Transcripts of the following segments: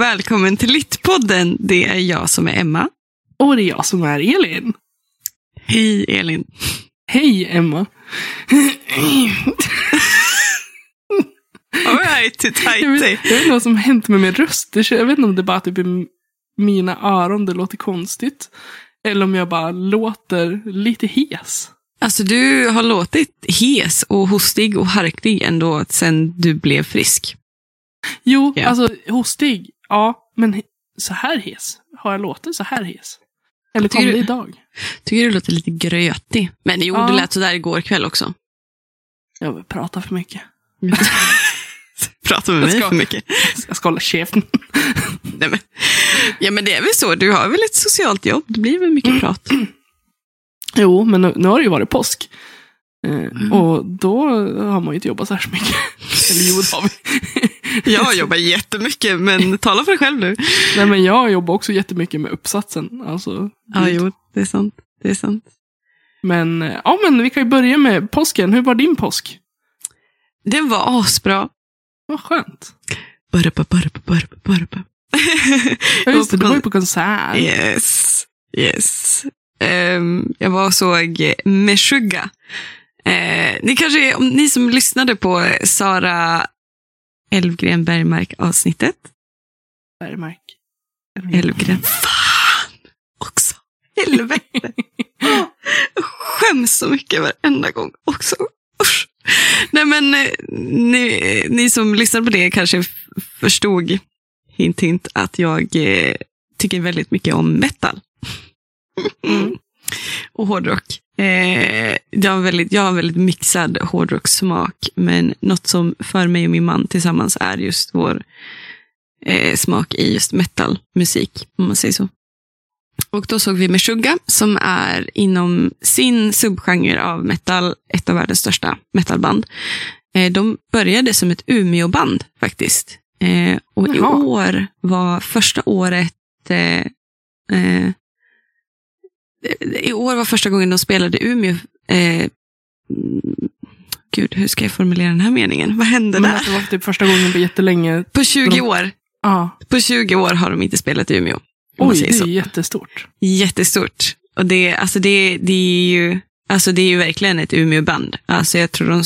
och välkommen till Littpodden. Det är jag som är Emma. Och det är jag som är Elin. Hej Elin. Hej Emma. Alright, Jag vet, jag vet inte vad som hänt med min röst. Jag vet inte om det bara typ är mina öron det låter konstigt. Eller om jag bara låter lite hes. Alltså du har låtit hes och hostig och harklig ändå sen du blev frisk. Jo, Ja. alltså hostig. Ja, men så här hes. Har jag låtit så här hes? Eller kom Tycker det du- idag? Tycker du låter lite grötig. Men jo, Ja. du lät sådär igår kväll också. Jag vill prata för mycket. Pratar med mig ska- för mycket. Jag ska hålla käften. Nej, men, ja men det är väl så, du har väl ett socialt jobb, det blir väl mycket prat. Jo, men nu, nu har det ju varit påsk. Eh, Mm. Och då har man ju inte jobbat så mycket. Eller jo, det har vi. Jag jobbar jättemycket, men tala för dig själv nu. Nej, men jag jobbar också jättemycket med uppsatsen. Alltså, Ja, jo, det är sant. Det är sant. Men, eh, ja, men vi kan ju börja med påsken. Hur var din påsk? Den var asbra. Vad skönt. Burpa, burpa, burpa, burpa. Ja, just det, du var ju på konsert. Yes, yes. Ehm, jag var och såg Meshuggah. Uh, ni kanske, om ni som lyssnade på Sara Elfgren Bergmark avsnittet. Bergmark. Elfgren. Fan också. Helvete. Jag skäms så mycket varenda gång också. Usch. Nej men eh, ni, ni som lyssnar på det kanske förstod, hint hint, att jag eh, tycker väldigt mycket om metal. Mm. Och hårdrock. Eh, jag, har väldigt, jag har väldigt mixad hårdrockssmak, men något som för mig och min man tillsammans är just vår eh, smak i just metalmusik, om man säger så. Och då såg vi Meshuggah som är inom sin subgenre av metal ett av världens största metalband. Eh, de började som ett Umeå-band faktiskt. Eh, och i Jaha. år var första året eh, eh, i år var första gången de spelade Umeå. Eh, gud, hur ska jag formulera den här meningen? Vad hände Men där? att det var typ första gången på jättelänge. På 20 de- år. Ja. På 20 år har de inte spelat i Umeå. Oj, det så. är jättestort. Jättestort. Och det, alltså det, det är ju alltså det är ju verkligen ett Umeå-band. Alltså jag tror de,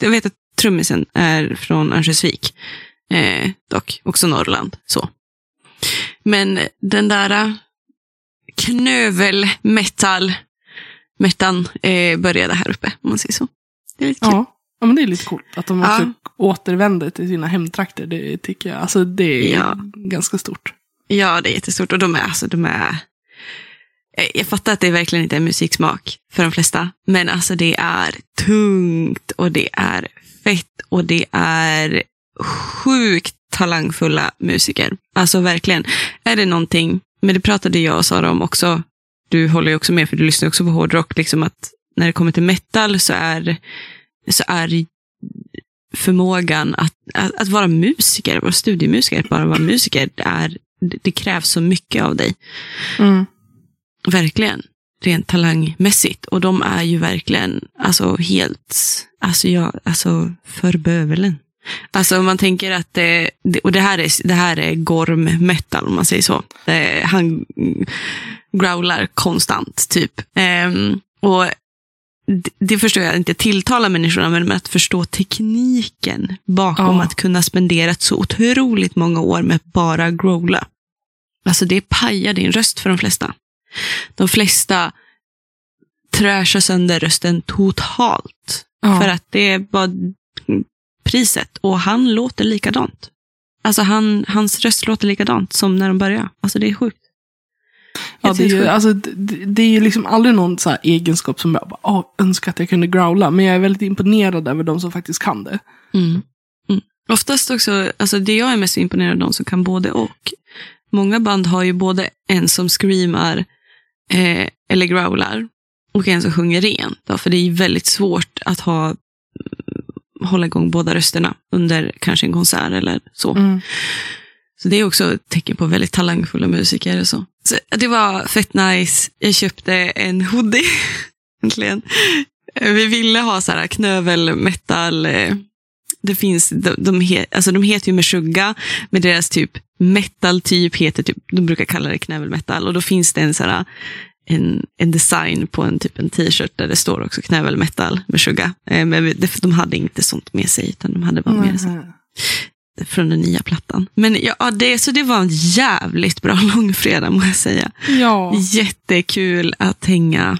jag vet att trummisen är från Örnsköldsvik. Eh, dock, också Norrland. Så. Men den där eh, knövel metal metan eh, började här uppe, om man säger så. Det är lite kul. Ja. ja, men det är lite coolt att de Ja. också återvänder till sina hemtrakter. Det tycker jag. Alltså det är Ja. ganska stort. Ja, det är jättestort. Och de är, alltså, de är... Eh, Jag fattar att det verkligen inte är musiksmak för de flesta. Men alltså det är tungt och det är fett och det är sjukt talangfulla musiker. Alltså verkligen. Är det någonting, men det pratade jag och Sara om också. Du håller ju också med för du lyssnar också på hårdrock. Liksom att när det kommer till metal så är, så är förmågan att, att, att vara musiker, vara studiemusiker, att bara vara musiker, det, är, det, krävs så mycket av dig. Mm. Verkligen. Rent talangmässigt. Och de är ju verkligen alltså helt, alltså jag, alltså för bövelen. Alltså om man tänker att det, och det här är, det här är gorm metal om man säger så. Det, han growlar konstant typ. Ehm, och det, förstår jag inte tilltalar människorna, men att förstå tekniken bakom Ja. att kunna spendera så otroligt många år med bara growla. Alltså det pajar din röst för de flesta. De flesta trashar sönder rösten totalt. Ja. För att det är bara priset. Och han låter likadant. Alltså han, hans röst låter likadant som när de började. Alltså det är sjukt. Ja, det, är ju, alltså, det, det är ju liksom aldrig någon så här egenskap som jag bara, Åh, önskar att jag kunde growla. Men jag är väldigt imponerad över de som faktiskt kan det. Mm. Mm. Oftast också, alltså det jag är mest imponerad av de som kan både och. Många band har ju både en som screamar eh, eller growlar och en som sjunger rent. Då, för det är ju väldigt svårt att ha hålla igång båda rösterna under kanske en konsert eller så. Mm. Så det är också ett tecken på väldigt talangfulla musiker. Och så. Så det var fett nice. Jag köpte en hoodie. Äntligen. Vi ville ha så här knövel metal. eh, det finns, de, de, he, alltså de heter ju Meshuggah, men deras typ metal-typ heter typ, de brukar kalla det knävelmetal. Och då finns det en, såhär, en, en design på en, typ en t-shirt där det står också knävelmetal Meshuggah. Eh, men det, de hade inte sånt med sig, utan de hade bara med sig från den nya plattan. Men ja, det, så det var en jävligt bra långfredag må jag säga. Ja. Jättekul att hänga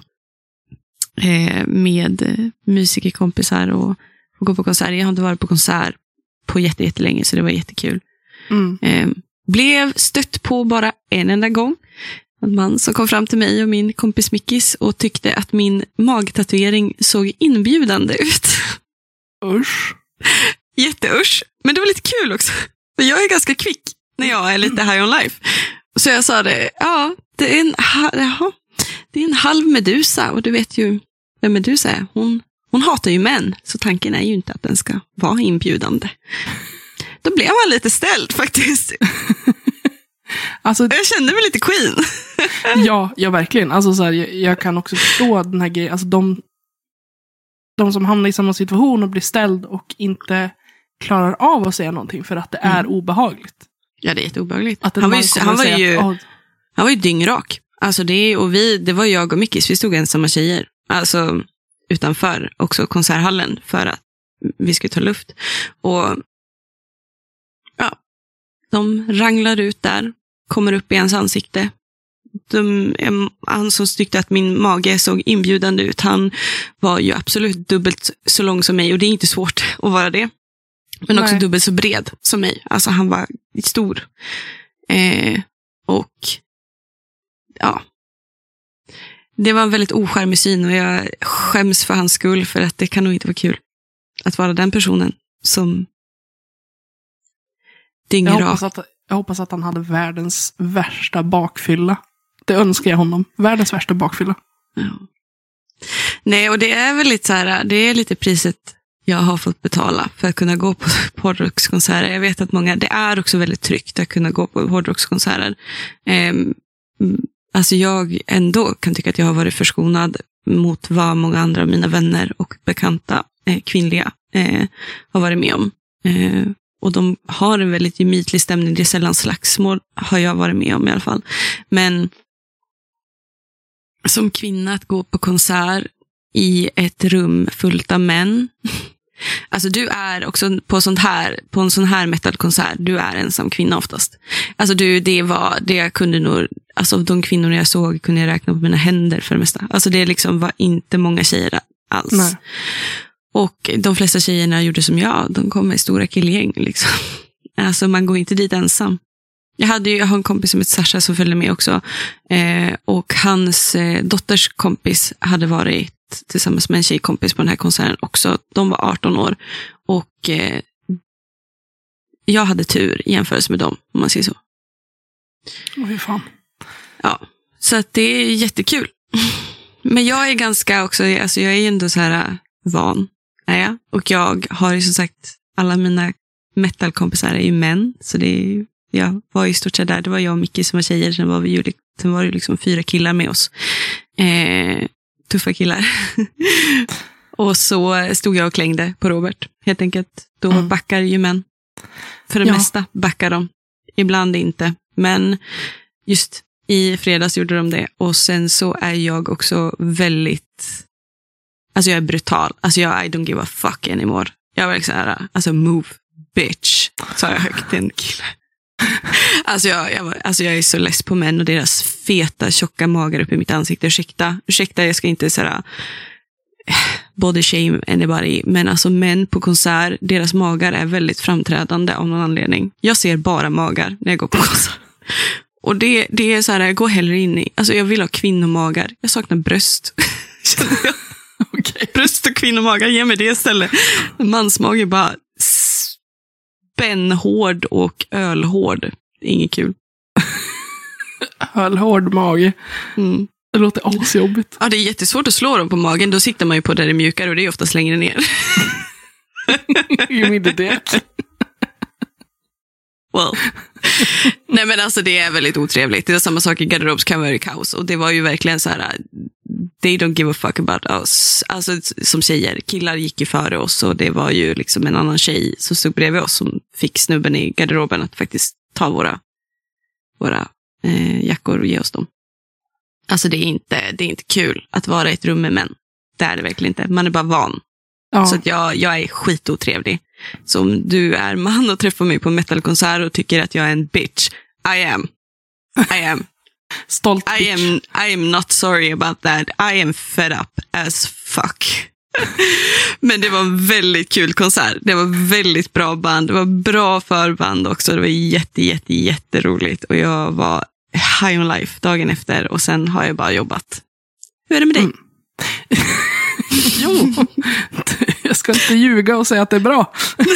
eh, med musikerkompisar och, och gå på konsert. Jag har inte varit på konsert på jättelänge så det var jättekul. Mm. Eh, blev stött på bara en enda gång. En man som kom fram till mig och min kompis Mickis och tyckte att min magtatuering såg inbjudande ut. Usch. Jätteusch. Men det var lite kul också. Jag är ganska kvick när jag är lite high on life. Så jag sa det, ja, det är en, jaha, det är en halv Medusa och du vet ju vem Medusa är. Hon, hon hatar ju män, så tanken är ju inte att den ska vara inbjudande. Då blev man lite ställd faktiskt. Alltså, Jag kände mig lite queen. ja, ja, verkligen. Alltså, så här, jag, jag kan också förstå den här grejen. Alltså, de, de som hamnar i samma situation och blir ställd och inte klarar av att säga någonting för att det är Mm. obehagligt. Ja, det är jätteobehagligt. Att Han var ju, han var säga ju, att, "Åh, han var ju dyngrak. Alltså det, och vi, det var jag och Mickis, vi stod ensamma tjejer. Alltså utanför också konserthallen för att vi skulle ta luft. Och de ranglar ut där, kommer upp i hans ansikte. De, han som tyckte att min mage såg inbjudande ut, han var ju absolut dubbelt så lång som mig och det är inte svårt att vara det. Men också Nej. dubbelt så bred som mig. Alltså han var stor. Eh, och ja, det var en väldigt oskärmig syn och jag skäms för hans skull för att det kan nog inte vara kul att vara den personen som jag, hoppas att, jag hoppas att han hade världens värsta bakfylla. Det önskar jag honom. Världens värsta bakfylla. Ja. Nej, och det är väl lite så här, det är lite priset jag har fått betala för att kunna gå på hårdrockskonserter. Jag vet att många, det är också väldigt tryggt att kunna gå på hårdrockskonserter. Mm, alltså jag ändå kan tycka att jag har varit förskonad mot vad många andra av mina vänner och bekanta eh, kvinnliga eh, har varit med om. Eh, och de har en väldigt gemytlig stämning. Det är sällan slagsmål, har jag varit med om i alla fall. Men som kvinna att gå på konsert i ett rum fullt av män. Alltså du är också på, sånt här, på en sån här metalkonsert, du är ensam kvinna oftast. Alltså du, det var, det jag kunde nog, alltså de kvinnor jag såg kunde jag räkna på mina händer för det mesta. Alltså det liksom var inte många tjejer där alls. Nej. Och de flesta tjejerna gjorde som jag, de kom i stora killgäng. Liksom. Alltså man går inte dit ensam. Jag, hade ju, jag har en kompis som heter Sasha som följde med också. Eh, och hans eh, dotters kompis hade varit tillsammans med en tjejkompis på den här konserten också. De var 18 år. Och eh, jag hade tur i jämförelse med dem, om man säger så. Åh, fy fan. Ja, så att det är jättekul. Men jag är ganska också, alltså jag är ju ändå så här äh, van, är jag. Och jag har ju som sagt, alla mina metalkompisar är ju män. Så det är ju, jag var ju i stort sett där, det var jag och Micke som var tjejer, sen var, vi ju, sen var det ju liksom fyra killar med oss. Eh, tuffa killar. och så stod jag och klängde på Robert, helt enkelt. Då Mm. backar ju män. För det Ja. mesta backar de. Ibland inte. Men just i fredags gjorde de det. Och sen så är jag också väldigt, alltså jag är brutal. Alltså jag I don't give a fuck anymore. Jag var liksom här, alltså move bitch, sa jag högt till en kille. Alltså jag, jag, alltså jag är så less på män och deras feta tjocka magar upp i mitt ansikte. Ursäkta, ursäkta jag ska inte såhär eh, body shame anybody, men alltså män på konsert, deras magar är väldigt framträdande av någon anledning. Jag ser bara magar när jag går på konsert. Och det, det är så här, jag går hellre in i, alltså jag vill ha kvinnomagar. Jag saknar bröst. Okej. bröst och kvinnomagar, ge mig det istället. Mansmage bara spännhård och ölhård. Inget kul. Ölhård mage. Mm. Det låter asjobbigt. Ja, det är jättesvårt att slå dem på magen. Då siktar man ju på där det är mjukare och det är oftast längre ner. You mean the dick? Well. Nej men alltså det är väldigt otrevligt. Det är samma sak i garderobskaos. Och det var ju verkligen så här, they don't give a fuck about us. Alltså som tjejer, killar gick ju före oss och det var ju liksom en annan tjej som stod bredvid oss som fick snubben i garderoben att faktiskt ta våra, våra eh, jackor och ge oss dem. Alltså det är, inte, det är inte kul att vara i ett rum med män. Det är det verkligen inte. Man är bara van. Ja. Så jag, jag är skitotrevlig. Så om du är man och träffar mig på metalkonsert och tycker att jag är en bitch, I am. I am. Stolt I bitch. am, I am not sorry about that. I am fed up as fuck. Men det var en väldigt kul konsert. Det var väldigt bra band. Det var bra förband också. Det var jätte, jätte, jätteroligt. Och jag var high on life dagen efter och sen har jag bara jobbat. Hur är det med dig? Mm. Jo, jag ska inte ljuga och säga att det är bra.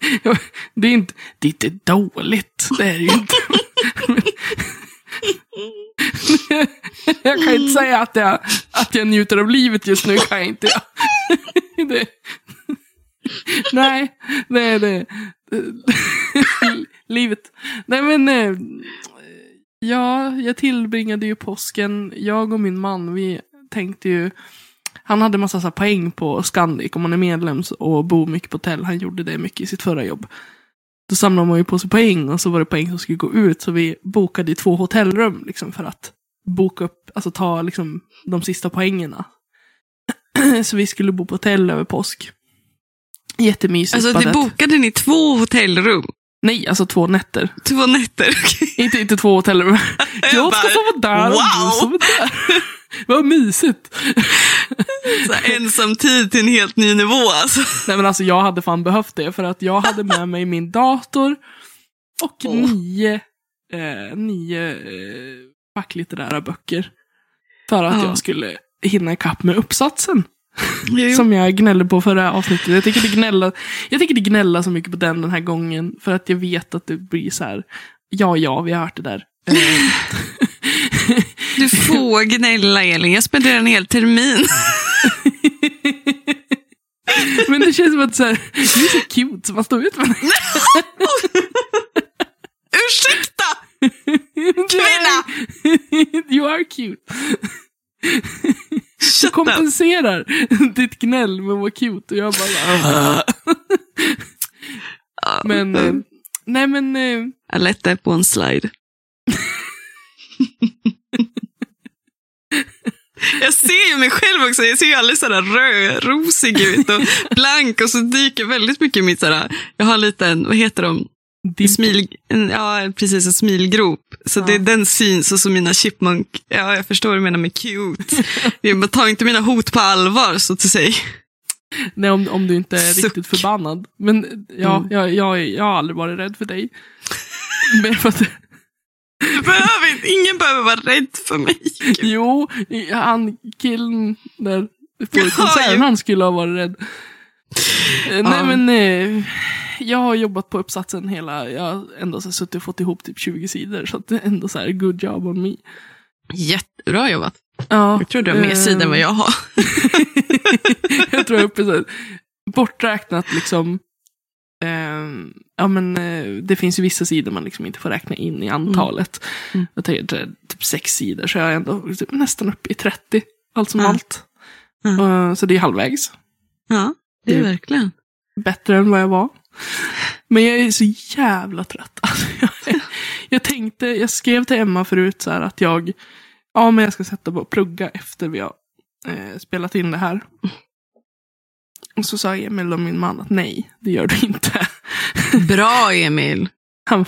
Det är inte, det är inte dåligt. Det är det ju inte. Jag kan inte säga att jag, att jag njuter av livet just nu. kan jag inte. Det, nej, det är det. Livet. Nej men, eh, ja, jag tillbringade ju påsken. Jag och min man, vi tänkte ju han hade massa så poäng på Scandic om man är medlem och bor mycket på hotell. Han gjorde det mycket i sitt förra jobb. Då samlade man ju på sig poäng och så var det poäng som skulle gå ut. Så vi bokade i två hotellrum liksom för att boka upp, alltså ta liksom de sista poängerna. så vi skulle bo på hotell över påsk. Jättemysigt. Alltså det bokade ni två hotellrum? Nej, alltså två nätter. Två nätter? okej. Inte, inte två hotellrum. Jag ska bara, sova där och du wow. sover där. Vad mysigt. Så här, ensam tid till en helt ny nivå alltså. Nej men alltså jag hade fan behövt det för att jag hade med mig min dator och Åh. nio, eh, nio eh, facklitterära böcker. För att Ja. jag skulle hinna ikapp med uppsatsen. Jo. Som jag gnällde på förra avsnittet. Jag tycker det gnälla, jag tycker det gnälla så mycket på den den här gången. För att jag vet att det blir så här. Ja, ja, vi har hört det där. Du får gnälla Elin, jag spenderar en hel termin. Men det känns som att så här, du är så cute så man står ut med det. Ursäkta! Kvinna! You are cute. Du up. kompenserar ditt gnäll med att vara cute och jag bara... Ja, Men, eh, nej men, Jag lättade på en slide. Jag ser ju mig själv också, jag ser ju alldeles sådär röd, rosig ut och blank och så dyker väldigt mycket mitt sådär, jag har en liten, vad heter de, smil, en, ja precis en smilgrop. Så Ja. det är den syns och så mina chipmunk, ja jag förstår vad du menar med cute. Jag tar inte mina hot på allvar så att säga. nej, om, om du inte är Suck. riktigt förbannad. Men ja, Mm. jag, jag, jag har aldrig varit rädd för dig. Men för att, behöver inte, ingen behöver vara rädd för mig. jo, han killen där på Ja, konserten, han skulle ha varit rädd. Eh, Nej Ja. men, eh, jag har jobbat på uppsatsen hela, jag har ändå så suttit och fått ihop typ 20 sidor. Så det är ändå så här, good job on me. Jättebra jobbat. Ja, Jag tror du har mer eh, sidor än vad jag har. jag tror jag är uppe så här, borträknat liksom. ehm, ja men eh, det finns ju vissa sidor man liksom inte får räkna in i antalet. Mm. Jag tänker det typ sex sidor så jag är ändå typ nästan uppe i 30. Allt som Ja. allt. Ja. Eh, så det är halvvägs. Ja, det är Mm. verkligen. Bättre än vad jag var. Men jag är så jävla trött. Alltså, jag, jag tänkte, jag skrev till Emma förut så här att jag, ja men jag ska sätta på och plugga efter vi har eh, spelat in det här. Och så sa Emil och min man att nej, det gör du inte. Bra Emil. Han,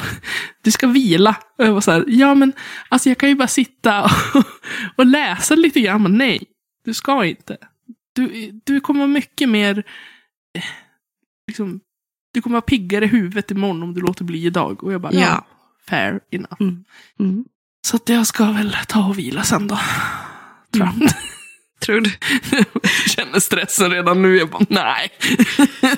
du ska vila. Och jag var så här, ja men alltså jag kan ju bara sitta och, och läsa lite grann. Men nej, du ska inte. Du, du kommer vara mycket mer, eh, liksom, du kommer vara piggare i huvudet imorgon om du låter bli idag. Och jag bara, ja, Ja. fair enough. Mm. Mm. Så att jag ska väl ta och vila sen då. Tror jag. Tror du? jag känner stressen redan nu. Jag bara, nej.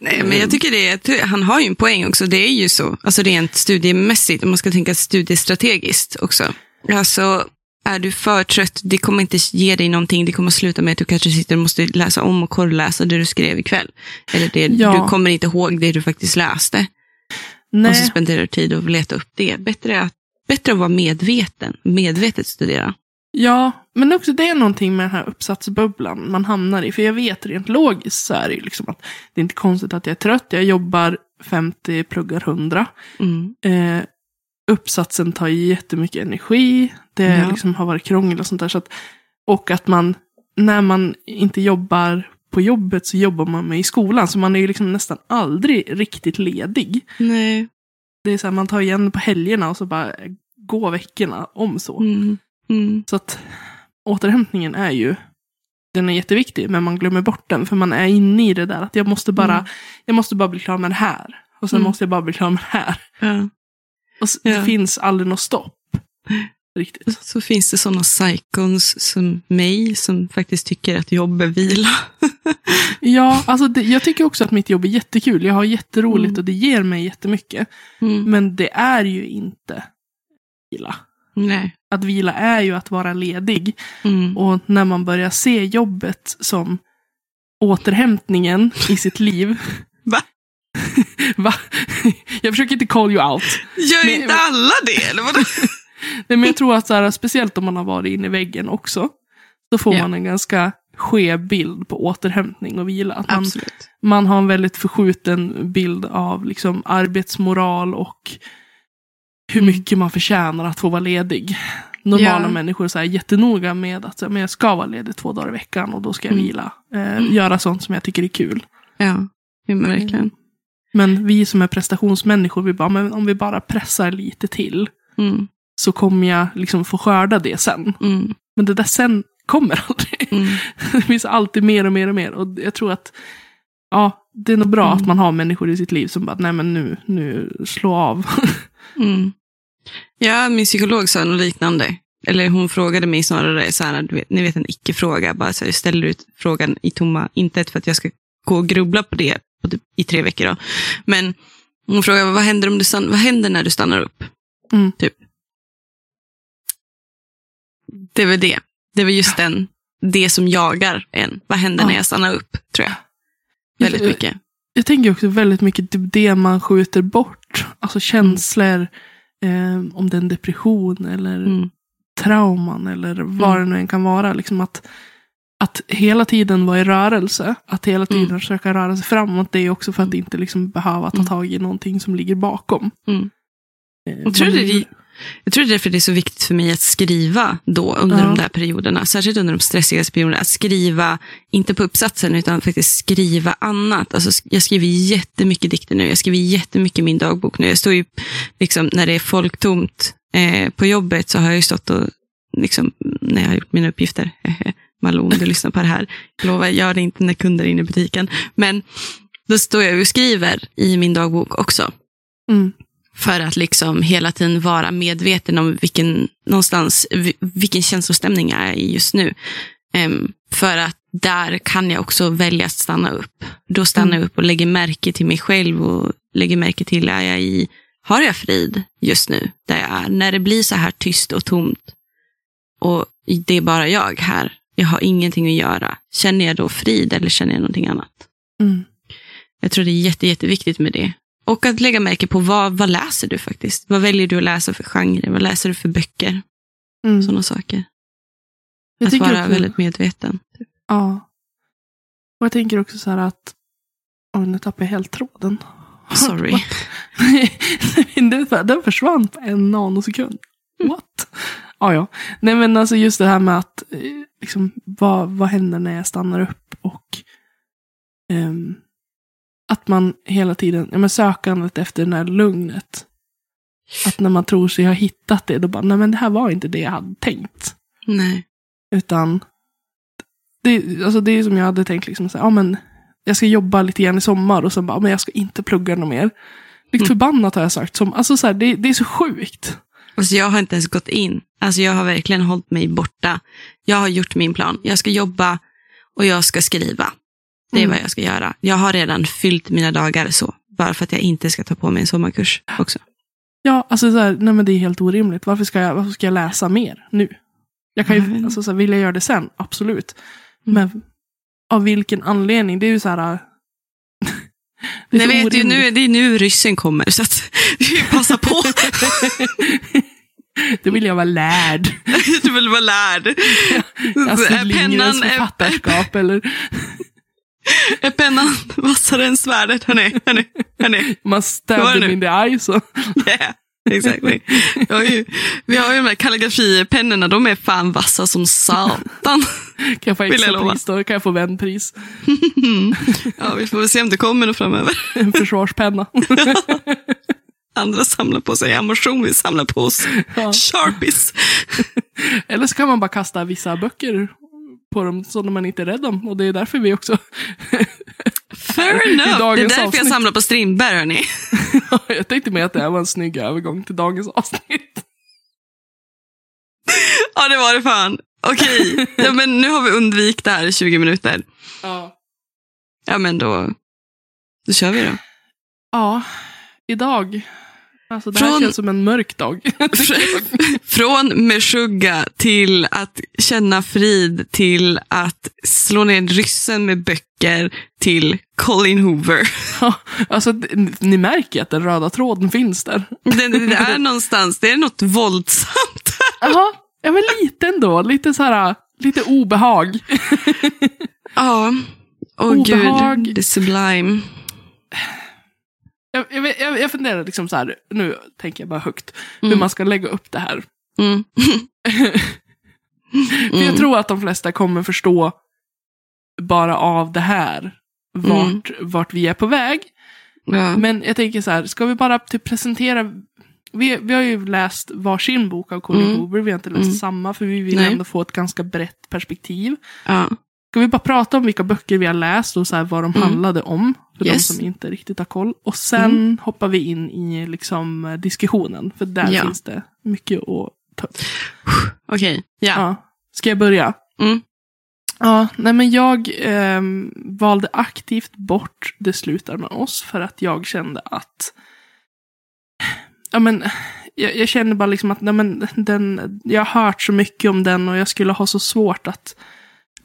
Nej, men jag tycker det är, han har ju en poäng också. Det är ju så, alltså rent studiemässigt, om man ska tänka studiestrategiskt också. Alltså, är du för trött, det kommer inte ge dig någonting. Det kommer sluta med att du kanske sitter och måste läsa om och korrläsa det du skrev ikväll. Eller det, Ja. du kommer inte ihåg det du faktiskt läste. Och så Nej, spenderar du tid och leta upp det. Bättre att, bättre att vara medveten, medvetet studera. Ja, men också det är någonting med den här uppsatsbubblan man hamnar i. För jag vet rent logiskt så är det ju liksom att det är inte konstigt att jag är trött. Jag jobbar 50, pluggar 100. Mm. Eh, uppsatsen tar ju jättemycket energi. Det Ja. liksom har varit krångel och sånt där. Så att, och att man, när man inte jobbar på jobbet så jobbar man med i skolan. Så man är ju liksom nästan aldrig riktigt ledig. Nej. Det är så här, man tar igen på helgerna och så bara går veckorna om så. Mm. Mm. Så att återhämtningen är ju, den är jätteviktig, men man glömmer bort den. För man är inne i det där att jag måste bara, Mm. jag måste bara bli klar med det här. Och sen Mm. måste jag bara bli klar med det här. Ja. Och s- Ja. det finns aldrig något stopp. Riktigt. Så finns det sådana psykons som mig som faktiskt tycker att jobb är vila. Ja, alltså det, jag tycker också att mitt jobb är jättekul. Jag har jätteroligt Mm. och det ger mig jättemycket. Mm. Men det är ju inte vila. Nej. Att vila är ju att vara ledig. Mm. Och när man börjar se jobbet som återhämtningen i sitt liv. Va? Va? Jag försöker inte call you out. Gör Men- inte alla det? Eller vadå? Nej, men jag tror att så här, speciellt om man har varit inne i väggen också. Så får Ja. man en ganska skev bild på återhämtning och vila. Att man, Absolut. man har en väldigt förskjuten bild av liksom, arbetsmoral och hur Mm. mycket man förtjänar att få vara ledig. Normala Ja. människor är jättenoga med att men jag ska vara ledig två dagar i veckan och då ska jag Mm. vila. Eh, Mm. Göra sånt som jag tycker är kul. Ja, men verkligen. Men vi som är prestationsmänniskor, vi bara, men om vi bara pressar lite till Mm. så kommer jag liksom få skörda det sen. Mm. Men det där sen kommer aldrig. Mm. Det finns alltid mer och mer och mer. Och jag tror att ja, det är nog bra Mm. att man har människor i sitt liv som bara, nej men nu, nu slå av. Mm. Ja, min psykolog sa något liknande. Eller hon frågade mig snarare, så här, vet, ni vet en icke-fråga. Bara så här, jag ställer ut frågan i tomma intet för att jag ska gå och grubbla på det på typ, i tre veckor. Då. Men hon frågade, vad händer, om du stann, vad händer när du stannar upp? Mm. Typ. Det är väl det. Det är väl just den, det som jagar en. Vad händer Ja. när jag stannar upp, tror jag. Väldigt Jag- mycket. Jag tänker också väldigt mycket typ det man skjuter bort. Alltså känslor, eh, om det är en depression eller Mm. trauman eller vad Mm. det nu än kan vara. Liksom att, att hela tiden vara i rörelse, att hela tiden Mm. försöka röra sig framåt, det är också för att inte liksom behöva ta Mm. tag i någonting som ligger bakom. Mm. Eh, Jag tror, det jag tror det är därför det är så viktigt för mig att skriva då under Ja. de där perioderna. Särskilt under de stressigaste perioderna. Att skriva, inte på uppsatsen, utan faktiskt skriva annat. Alltså, jag skriver jättemycket dikter nu. Jag skriver jättemycket i min dagbok nu. Jag står ju, liksom, när det är folktomt eh, på jobbet så har jag ju stått och, liksom, när jag har gjort mina uppgifter. Malou, om du lyssnar på det här. Jag lovar, gör det inte när kunder är inne i butiken. Men då står jag och skriver i min dagbok också. Mm. För att liksom hela tiden vara medveten om vilken, någonstans, vi- vilken känslostämning jag är i just nu. Em, för att där kan jag också välja att stanna upp. Då stannar jag upp och lägger märke till mig själv och lägger märke till, är jag i, har jag frid just nu där jag är? När det blir så här tyst och tomt och det är bara jag här, jag har ingenting att göra. Känner jag då frid eller känner jag någonting annat? Mm. Jag tror det är jätte, jätteviktigt med det. Och att lägga märke på vad, vad läser du faktiskt? Vad väljer du att läsa för genre? Vad läser du för böcker? Mm. Sådana saker. Jag att vara också- väldigt medveten. Typ. Ja. Och jag tänker också så här att... Oj, nu tappade jag helt tråden. Sorry. den, försvann på en nanosekund. What? Ja, ja. Nej, men alltså just det här med att eh, liksom, vad, vad händer när jag stannar upp och ehm, att man hela tiden, ja men sökandet efter det där lugnet. Att när man tror sig ha hittat det, då bara, nej men det här var inte det jag hade tänkt. Nej. Utan det, alltså det är som jag hade tänkt, liksom, så här, ja, men jag ska jobba lite grann i sommar och sen bara, men jag ska inte plugga något mer. Likt Mm. förbannat har jag sagt. Som, alltså så här, det, det är så sjukt. Alltså jag har inte ens gått in. Alltså jag har verkligen hållit mig borta. Jag har gjort min plan. Jag ska jobba och jag ska skriva. Det är Mm. vad jag ska göra. Jag har redan fyllt mina dagar så. Bara för att jag inte ska ta på mig en sommarkurs också. Ja, alltså så här, nej men det är helt orimligt. Varför ska jag, varför ska jag läsa mer nu? Jag kan ju, alltså så här, vill jag göra det sen? Absolut. Mm. Men av vilken anledning? Det är ju så här. Det är så vet ju, orimligt. nu, det är nu ryssen kommer, så att vi passar på. Det vill jag vara lärd. du vill vara lärd. Astrid Lindgrens pennan, författarskap eller är pennan vassare än svärdet? Hörni, hörni, hörni. man stabbed nu? in the eye så. Yeah, exactly. Vi har ju, vi har ju de här kalligrafipennorna, de är fan vassa som satan. Kan jag få jag extra pris då? Kan jag få vänpris? Ja, vi får väl se om det kommer något framöver. En försvarspenna. Andra samlar på sig ammunition, vi samlar på oss Ja. sharpies. Eller så kan man bara kasta vissa böcker på dem som man inte är rädd om. Och det är därför vi också... Fair enough. Det är därför jag avsnitt. samlar på Strindberg, hörni. jag tänkte mig att det här var en snygg övergång till dagens avsnitt. Ja, det var det fan. Okej, ja, men nu har vi undvikit det här i 20 minuter. Ja. Ja, men då, då kör vi då. Ja, idag. Alltså det här Från- känns som en mörk dag. Från Meshuggah till att känna frid till att slå ner ryssen med böcker till Colin Hoover. Ja, alltså, ni märker att den röda tråden finns där. Det, det är någonstans, det är något våldsamt. Ja, ja men lite ändå. Lite så här, lite obehag. Ja, åh Obehag. gud, det är sublime. Jag, jag, jag, jag funderar liksom så här, nu tänker jag bara högt, hur Mm. man ska lägga upp det här. Mm. För jag Mm. tror att de flesta kommer förstå bara av det här vart, vart vi är på väg. Ja. Men jag tänker så här, ska vi bara typ presentera vi, vi har ju läst varsin bok av Colin Mm. Hoover, vi har inte läst Mm. samma för vi vill Nej. ändå få ett ganska brett perspektiv. Ja. Ska vi bara prata om vilka böcker vi har läst och så här vad de Mm. handlade om? För Yes. de som inte riktigt har koll. Och sen hoppar vi in i liksom eh, diskussionen. För där Ja. finns det mycket att ta upp. Okej, ja. Ja. Ska jag börja? Mm. Ja, nej men jag ehm, valde aktivt bort Det slutar med oss för att jag kände att Ja men, jag, jag kände bara liksom att nej men, den, jag har hört så mycket om den och jag skulle ha så svårt att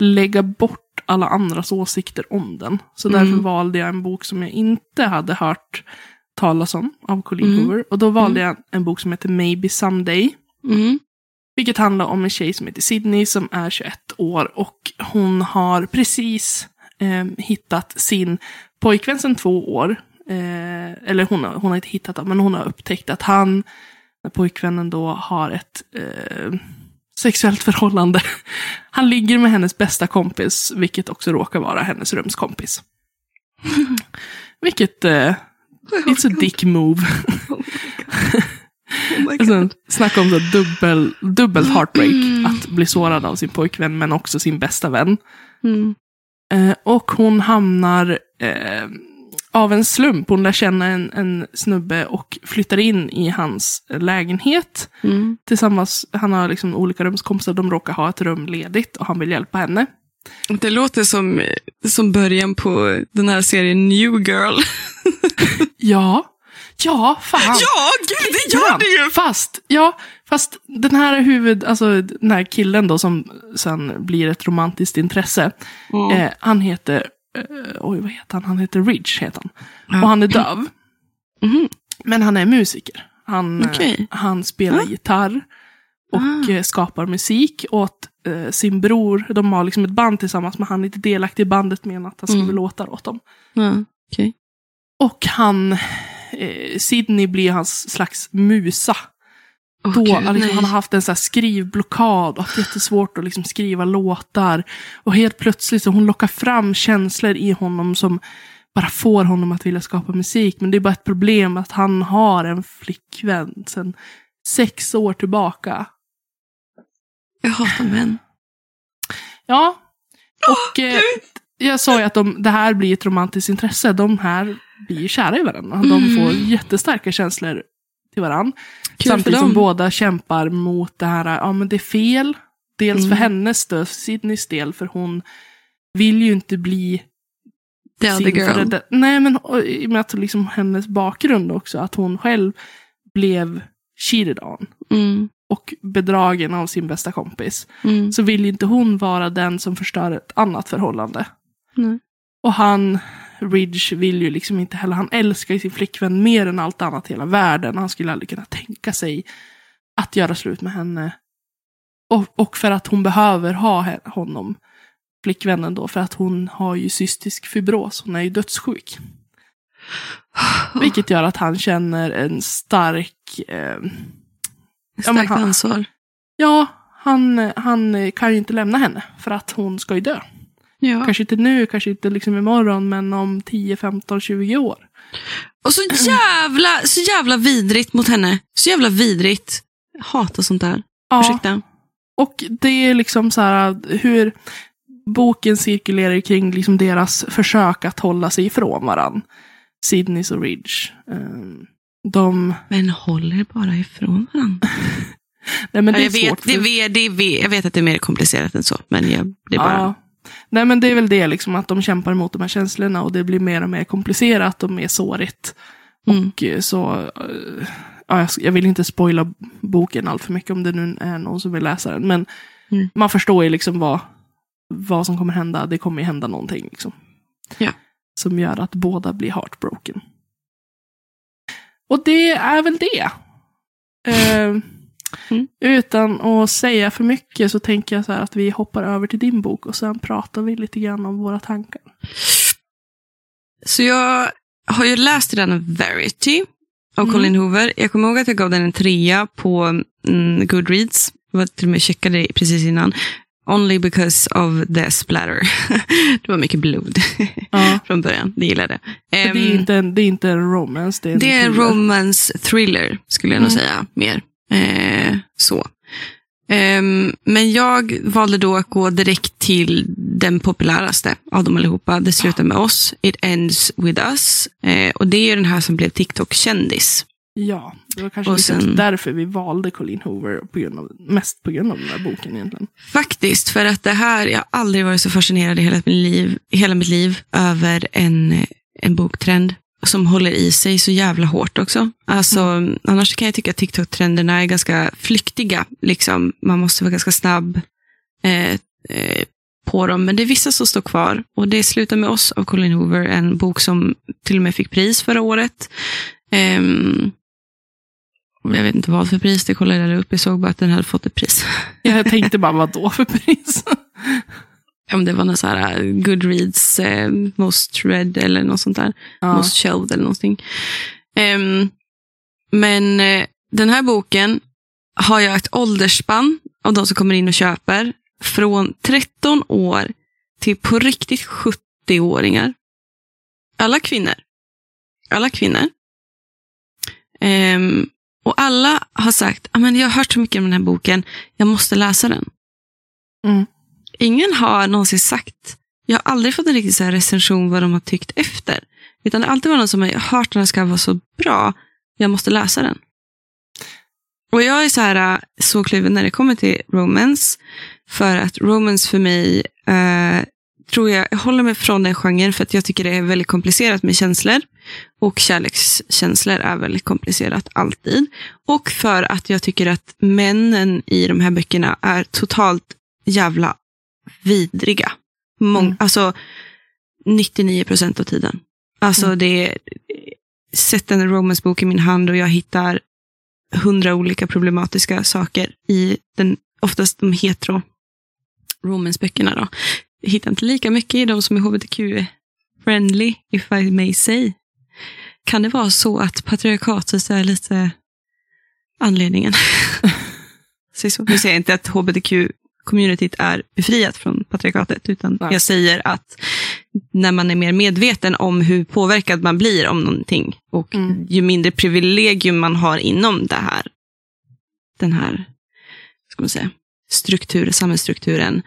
lägga bort alla andras åsikter om den. Så Mm. därför valde jag en bok som jag inte hade hört talas om av Colin Mm. Hoover. Och då valde jag en bok som heter Maybe Someday. Mm. Vilket handlar om en tjej som heter Sydney som är 21 år och hon har precis eh, hittat sin pojkvän sedan två år. Eh, eller hon har, hon har inte hittat honom, men hon har upptäckt att han, pojkvännen då, har ett eh, sexuellt förhållande. Han ligger med hennes bästa kompis, vilket också råkar vara hennes rumskompis. Vilket, eh, it's a dick move. Oh Alltså, snacka om så dubbel, dubbelt heartbreak. Mm. Att bli sårad av sin pojkvän men också sin bästa vän. Mm. Eh, och hon hamnar eh, av en slump. Hon lär känna en, en snubbe och flyttar in i hans lägenhet. Mm. Tillsammans, han har liksom olika rumskompisar, de råkar ha ett rum ledigt och han vill hjälpa henne. Det låter som, som början på den här serien New Girl. Ja, ja, fan. Ja, gud, det gör det ju! Fast, ja, fast den här huvud, alltså den här killen då som sen blir ett romantiskt intresse. Mm. Eh, han heter, eh, oj vad heter han? Han heter Ridge heter han. Ja. Och han är döv. Mhm. Men han är musiker. Han, eh, Okej. han spelar Ah. gitarr och Ah. eh, skapar musik åt eh, sin bror. De har liksom ett band tillsammans, men han är inte delaktig i bandet med att han skriver Mm. låtar åt dem. Ja, okej. Och han, eh, Sydney blir hans slags musa. Åh, Då, gud, liksom, han har haft en så skrivblockad och haft jättesvårt att liksom skriva låtar. Och helt plötsligt så hon lockar fram känslor i honom som bara får honom att vilja skapa musik. Men det är bara ett problem att han har en flickvän sedan sex år tillbaka. Jag hatar män. Ja, och eh, jag sa ju att de, det här blir ett romantiskt intresse. De här blir kära i varandra. De Mm. får jättestarka känslor till varandra. Kul Samtidigt för som båda kämpar mot det här, ja men det är fel. Dels för Mm. hennes del, för Sydneys del, för hon vill ju inte bli The other girl. förälder. Nej, men i och med att liksom hennes bakgrund också, att hon själv blev cheated on Mm. och bedragen av sin bästa kompis. Mm. Så vill ju inte hon vara den som förstör ett annat förhållande. Nej. Och han Ridge vill ju liksom inte heller, han älskar ju sin flickvän mer än allt annat i hela världen. Han skulle aldrig kunna tänka sig att göra slut med henne. Och, och för att hon behöver ha honom, flickvännen då, för att hon har ju cystisk fibros, hon är ju dödssjuk. Vilket gör att han känner en stark... Eh, Starkt han- ansvar. ja, han, han kan ju inte lämna henne för att hon ska ju dö. Ja. Kanske inte nu, kanske inte liksom imorgon, men om 10, 15, 20 år. Och så jävla, så jävla vidrigt mot henne. Så jävla vidrigt. Jag hatar sånt där. Ja, Ursäkta. och det är liksom så här hur boken cirkulerar kring liksom deras försök att hålla sig ifrån varann. Sydneys och Ridge. Ehm, De, Men håller bara ifrån varandra. nej men det är jag, vet, svårt. det, för- vet, det, vet, jag vet att det är mer komplicerat än så. Men jag, det är bara... Ja. Nej men det är väl det liksom, att de kämpar emot de här känslorna och det blir mer och mer komplicerat och mer sårigt. Mm. Och eh, så, eh, ja, jag- vill inte spoila boken allt för mycket om det nu är någon som vill läsa den. Men Mm. man förstår ju liksom vad, vad som kommer hända. Det kommer ju hända någonting. Liksom, Ja. Som gör att båda blir heartbroken. Och det är väl det. Eh, Mm. Utan att säga för mycket så tänker jag så här att vi hoppar över till din bok och sen pratar vi lite grann om våra tankar. Så jag har ju läst den Verity av Mm. Colin Hoover. Jag kommer ihåg att jag gav den en trea på mm, Goodreads. Jag var till och med checkade det precis innan. Only because of the splatter. det var mycket blod Ja. från början. Det gillade jag. För det, är Ehm, inte en, det är inte en romance. Det är en, Det är en thriller. romance thriller, skulle jag nog Mm. säga mer. Eh, så. Ehm, men jag valde då att gå direkt till den populäraste av dem allihopa. Det slutar med oss. It ends with us. Eh, och det är ju den här som blev TikTok-kändis. Ja, det var kanske sen- därför vi valde Colleen Hoover. På grund av, mest på grund av den här boken egentligen. Faktiskt, för att det här, jag har aldrig varit så fascinerad i hela mitt liv, hela mitt liv över en, en boktrend som håller i sig så jävla hårt också. Alltså, Annars kan jag tycka att TikTok-trenderna är ganska flyktiga. Liksom. Man måste vara ganska snabb eh, eh, på dem. Men det är vissa som står kvar. Och det slutar med oss av Colin Hoover, en bok som till och med fick pris förra året. Ehm, jag vet inte vad för pris, det kollade jag upp. Jag såg bara att den hade fått ett pris. Jag tänkte bara, vad då för pris? om det var någon så här uh, Goodreads eh, Most Read eller något sånt där. Ja. Most Shelved eller någonting. Ehm, men eh, den här boken har jag ett åldersspann av de som kommer in och köper. Från 13 år till på riktigt 70-åringar. Alla kvinnor. Alla kvinnor. Ehm, och alla har sagt, "Ah, jag har hört så mycket om den här boken, jag måste läsa den. Mm. Ingen har någonsin sagt, jag har aldrig fått en riktig så här recension vad de har tyckt efter. Utan det har alltid varit någon som har hört att den ska vara så bra, jag måste läsa den. Och jag är så här äh, så kluven när det kommer till romance. För att romance för mig, eh, tror jag, jag håller mig från den genren för att jag tycker det är väldigt komplicerat med känslor. Och kärlekskänslor är väldigt komplicerat alltid. Och för att jag tycker att männen i de här böckerna är totalt jävla vidriga. Mång, Mm. Alltså 99 procent av tiden. Alltså Mm. det är, sätt en romancebok i min hand och jag hittar hundra olika problematiska saker i den, oftast de hetero romanceböckerna då. Jag hittar inte lika mycket i de som är hbtq-friendly, if I may say. Kan det vara så att patriarkatet är lite anledningen? Så så. Nu säger jag inte att hbtq-communityt är befriat från patriarkatet, utan Nej. jag säger att när man är mer medveten om hur påverkad man blir om någonting och Mm. ju mindre privilegium man har inom det här, den här ska man säga, struktur, samhällsstrukturen,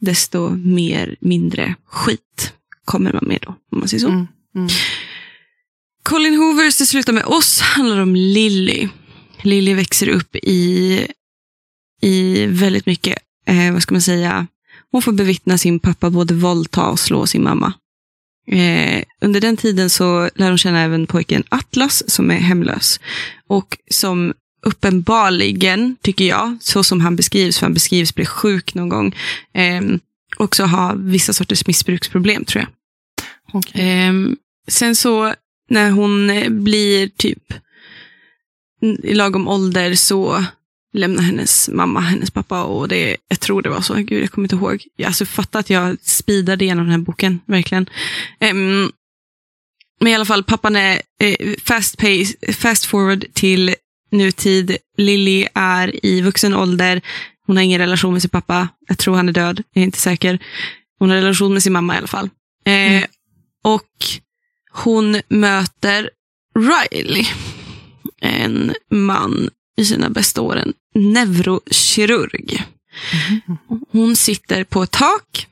desto mer, mindre skit kommer man med då, om man säger så. Mm. Mm. Colin Hoovers Det slutar med oss handlar om Lily. Lily växer upp i, i väldigt mycket, eh, vad ska man säga, hon får bevittna sin pappa både våldta och slå sin mamma. Eh, under den tiden så lär hon känna även pojken Atlas som är hemlös. Och som uppenbarligen, tycker jag, så som han beskrivs, för han beskrivs bli sjuk någon gång, eh, också har vissa sorters missbruksproblem tror jag. Okej. Ehm, sen så när hon eh, blir typ i lagom ålder så lämnar hennes mamma hennes pappa och det, jag tror det var så. Gud, jag kommer inte ihåg. Jag, alltså, fatta att jag speedade igenom den här boken, verkligen. Ehm, men i alla fall, pappan är eh, fast, pace, fast forward till nutid. Lily är i vuxen ålder. Hon har ingen relation med sin pappa. Jag tror han är död, jag är inte säker. Hon har relation med sin mamma i alla fall. Eh, Mm. Och hon möter Riley. En man i sina bästa år, en neurokirurg. Hon sitter på ett tak,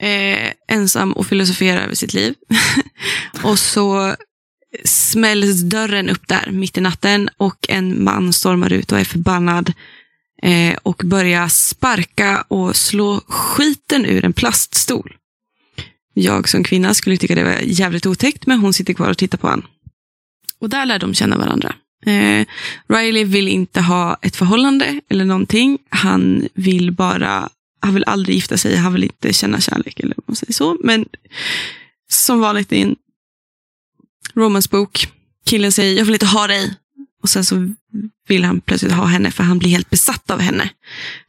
eh, ensam och filosoferar över sitt liv. och så smälls dörren upp där mitt i natten och en man stormar ut och är förbannad eh, och börjar sparka och slå skiten ur en plaststol. Jag som kvinna skulle tycka det var jävligt otäckt, men hon sitter kvar och tittar på honom. Och där lär de känna varandra. Eh, Riley vill inte ha ett förhållande eller någonting. Han vill bara, han vill aldrig gifta sig, han vill inte känna kärlek eller vad man säger så. Men som vanligt i en romansbok, killen säger jag vill inte ha dig. Och sen så vill han plötsligt ha henne för han blir helt besatt av henne.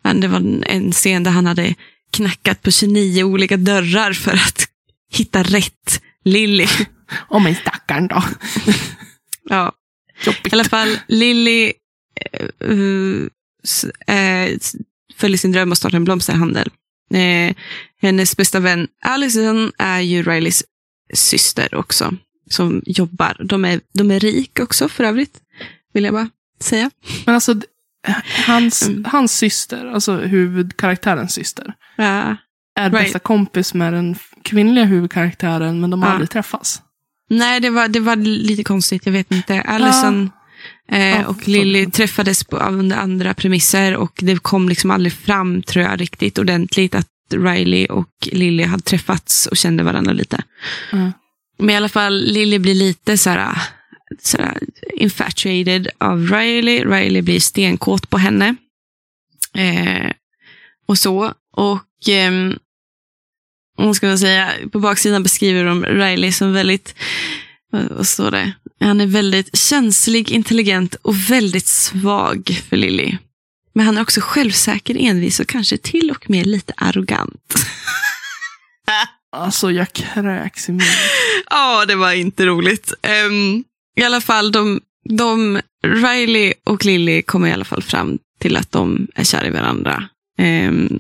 Men Det var en- en scen där han hade knackat på 29 olika dörrar för att hitta rätt Lilly. Åh men stackarn då. Ja, Jobbigt. i alla fall, Lilly uh, s- följer sin dröm att starta en blomsterhandel. Eh, hennes bästa vän Allison är ju Rileys syster också, som jobbar. De är, de är rik också för övrigt, vill jag bara säga. Men alltså, hans, Mm. hans syster, alltså huvudkaraktärens syster, Ja. är Right. bästa kompis med den kvinnliga huvudkaraktären, men de har Ja. aldrig träffats. Nej, det var, det var lite konstigt, jag vet inte. Allison eh, Ja, och Lily träffades på, under andra premisser och det kom liksom aldrig fram, tror jag, riktigt ordentligt att Riley och Lily hade träffats och kände varandra lite. Mm. Men i alla fall, Lily blir lite så här, så här infatuated av Riley. Riley blir stenkåt på henne. Eh, och så. Och ehm, vad ska man säga, på baksidan beskriver de Riley som väldigt, vad, står det? Han är väldigt känslig, intelligent och väldigt svag för Lily. Men han är också självsäker, envis och kanske till och med lite arrogant. Alltså jag kräks i munnen. Ja, det var inte roligt. Ehm, I alla fall, de, de, Riley och Lily kommer i alla fall fram till att de är kära i varandra. Ehm,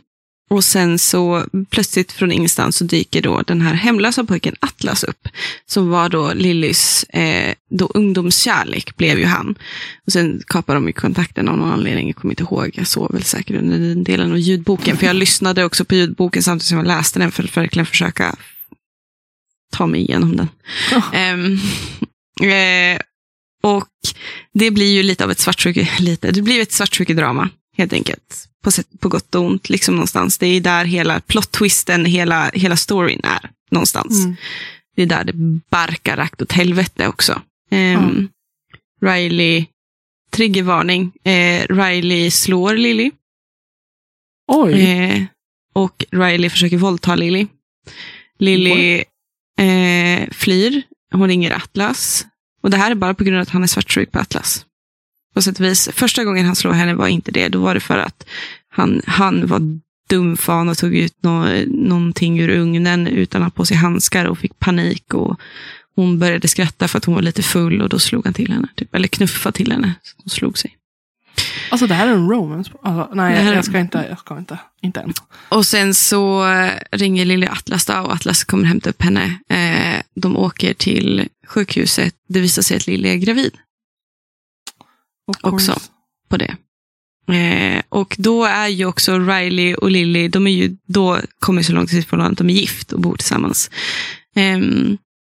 och sen så plötsligt från ingenstans så dyker då den här hemlösa pojken Atlas upp. Som var då Lillys eh, då ungdomskärlek, blev ju han. Och sen kapar de ju kontakten av någon anledning, jag kommer inte ihåg. Jag såg väl säkert under den delen av ljudboken. För jag lyssnade också på ljudboken samtidigt som jag läste den för att verkligen försöka ta mig igenom den. Ehm, eh, och det blir ju lite av ett svartsjuke, lite, det blir ett svartsjukedrama helt enkelt. På, sätt, på gott och ont, liksom någonstans. Det är där hela plot-twisten, hela, hela storyn är någonstans. Mm. Det är där det barkar rakt åt helvete också. Ehm, Riley, triggervarning, eh, Riley slår Lily. Oj. Eh, och Riley försöker våldta Lily. Lily eh, flyr. Hon ringer Atlas. Och det här är bara på grund av att han är svartsjuk på Atlas. På sätt och vis. Första gången han slår henne var inte det. Då var det för att han, han var dumfan och tog ut nå, någonting ur ugnen utan att ha på sig handskar och fick panik. Och hon började skratta för att hon var lite full och då slog han till henne. Typ. Eller knuffa till henne. Så hon slog sig. Alltså det här är en romance. Alltså, nej, här är- jag ska inte. Jag ska inte. Inte än. Och sen så eh, ringer lille Atlas då, och Atlas kommer hämta upp henne. Eh, de åker till sjukhuset. Det visar sig att Lily är gravid Också. på det. Eh, och då är ju också Riley och Lily, de är ju då kommer så långt ifrån att de är gift och bor tillsammans. Eh,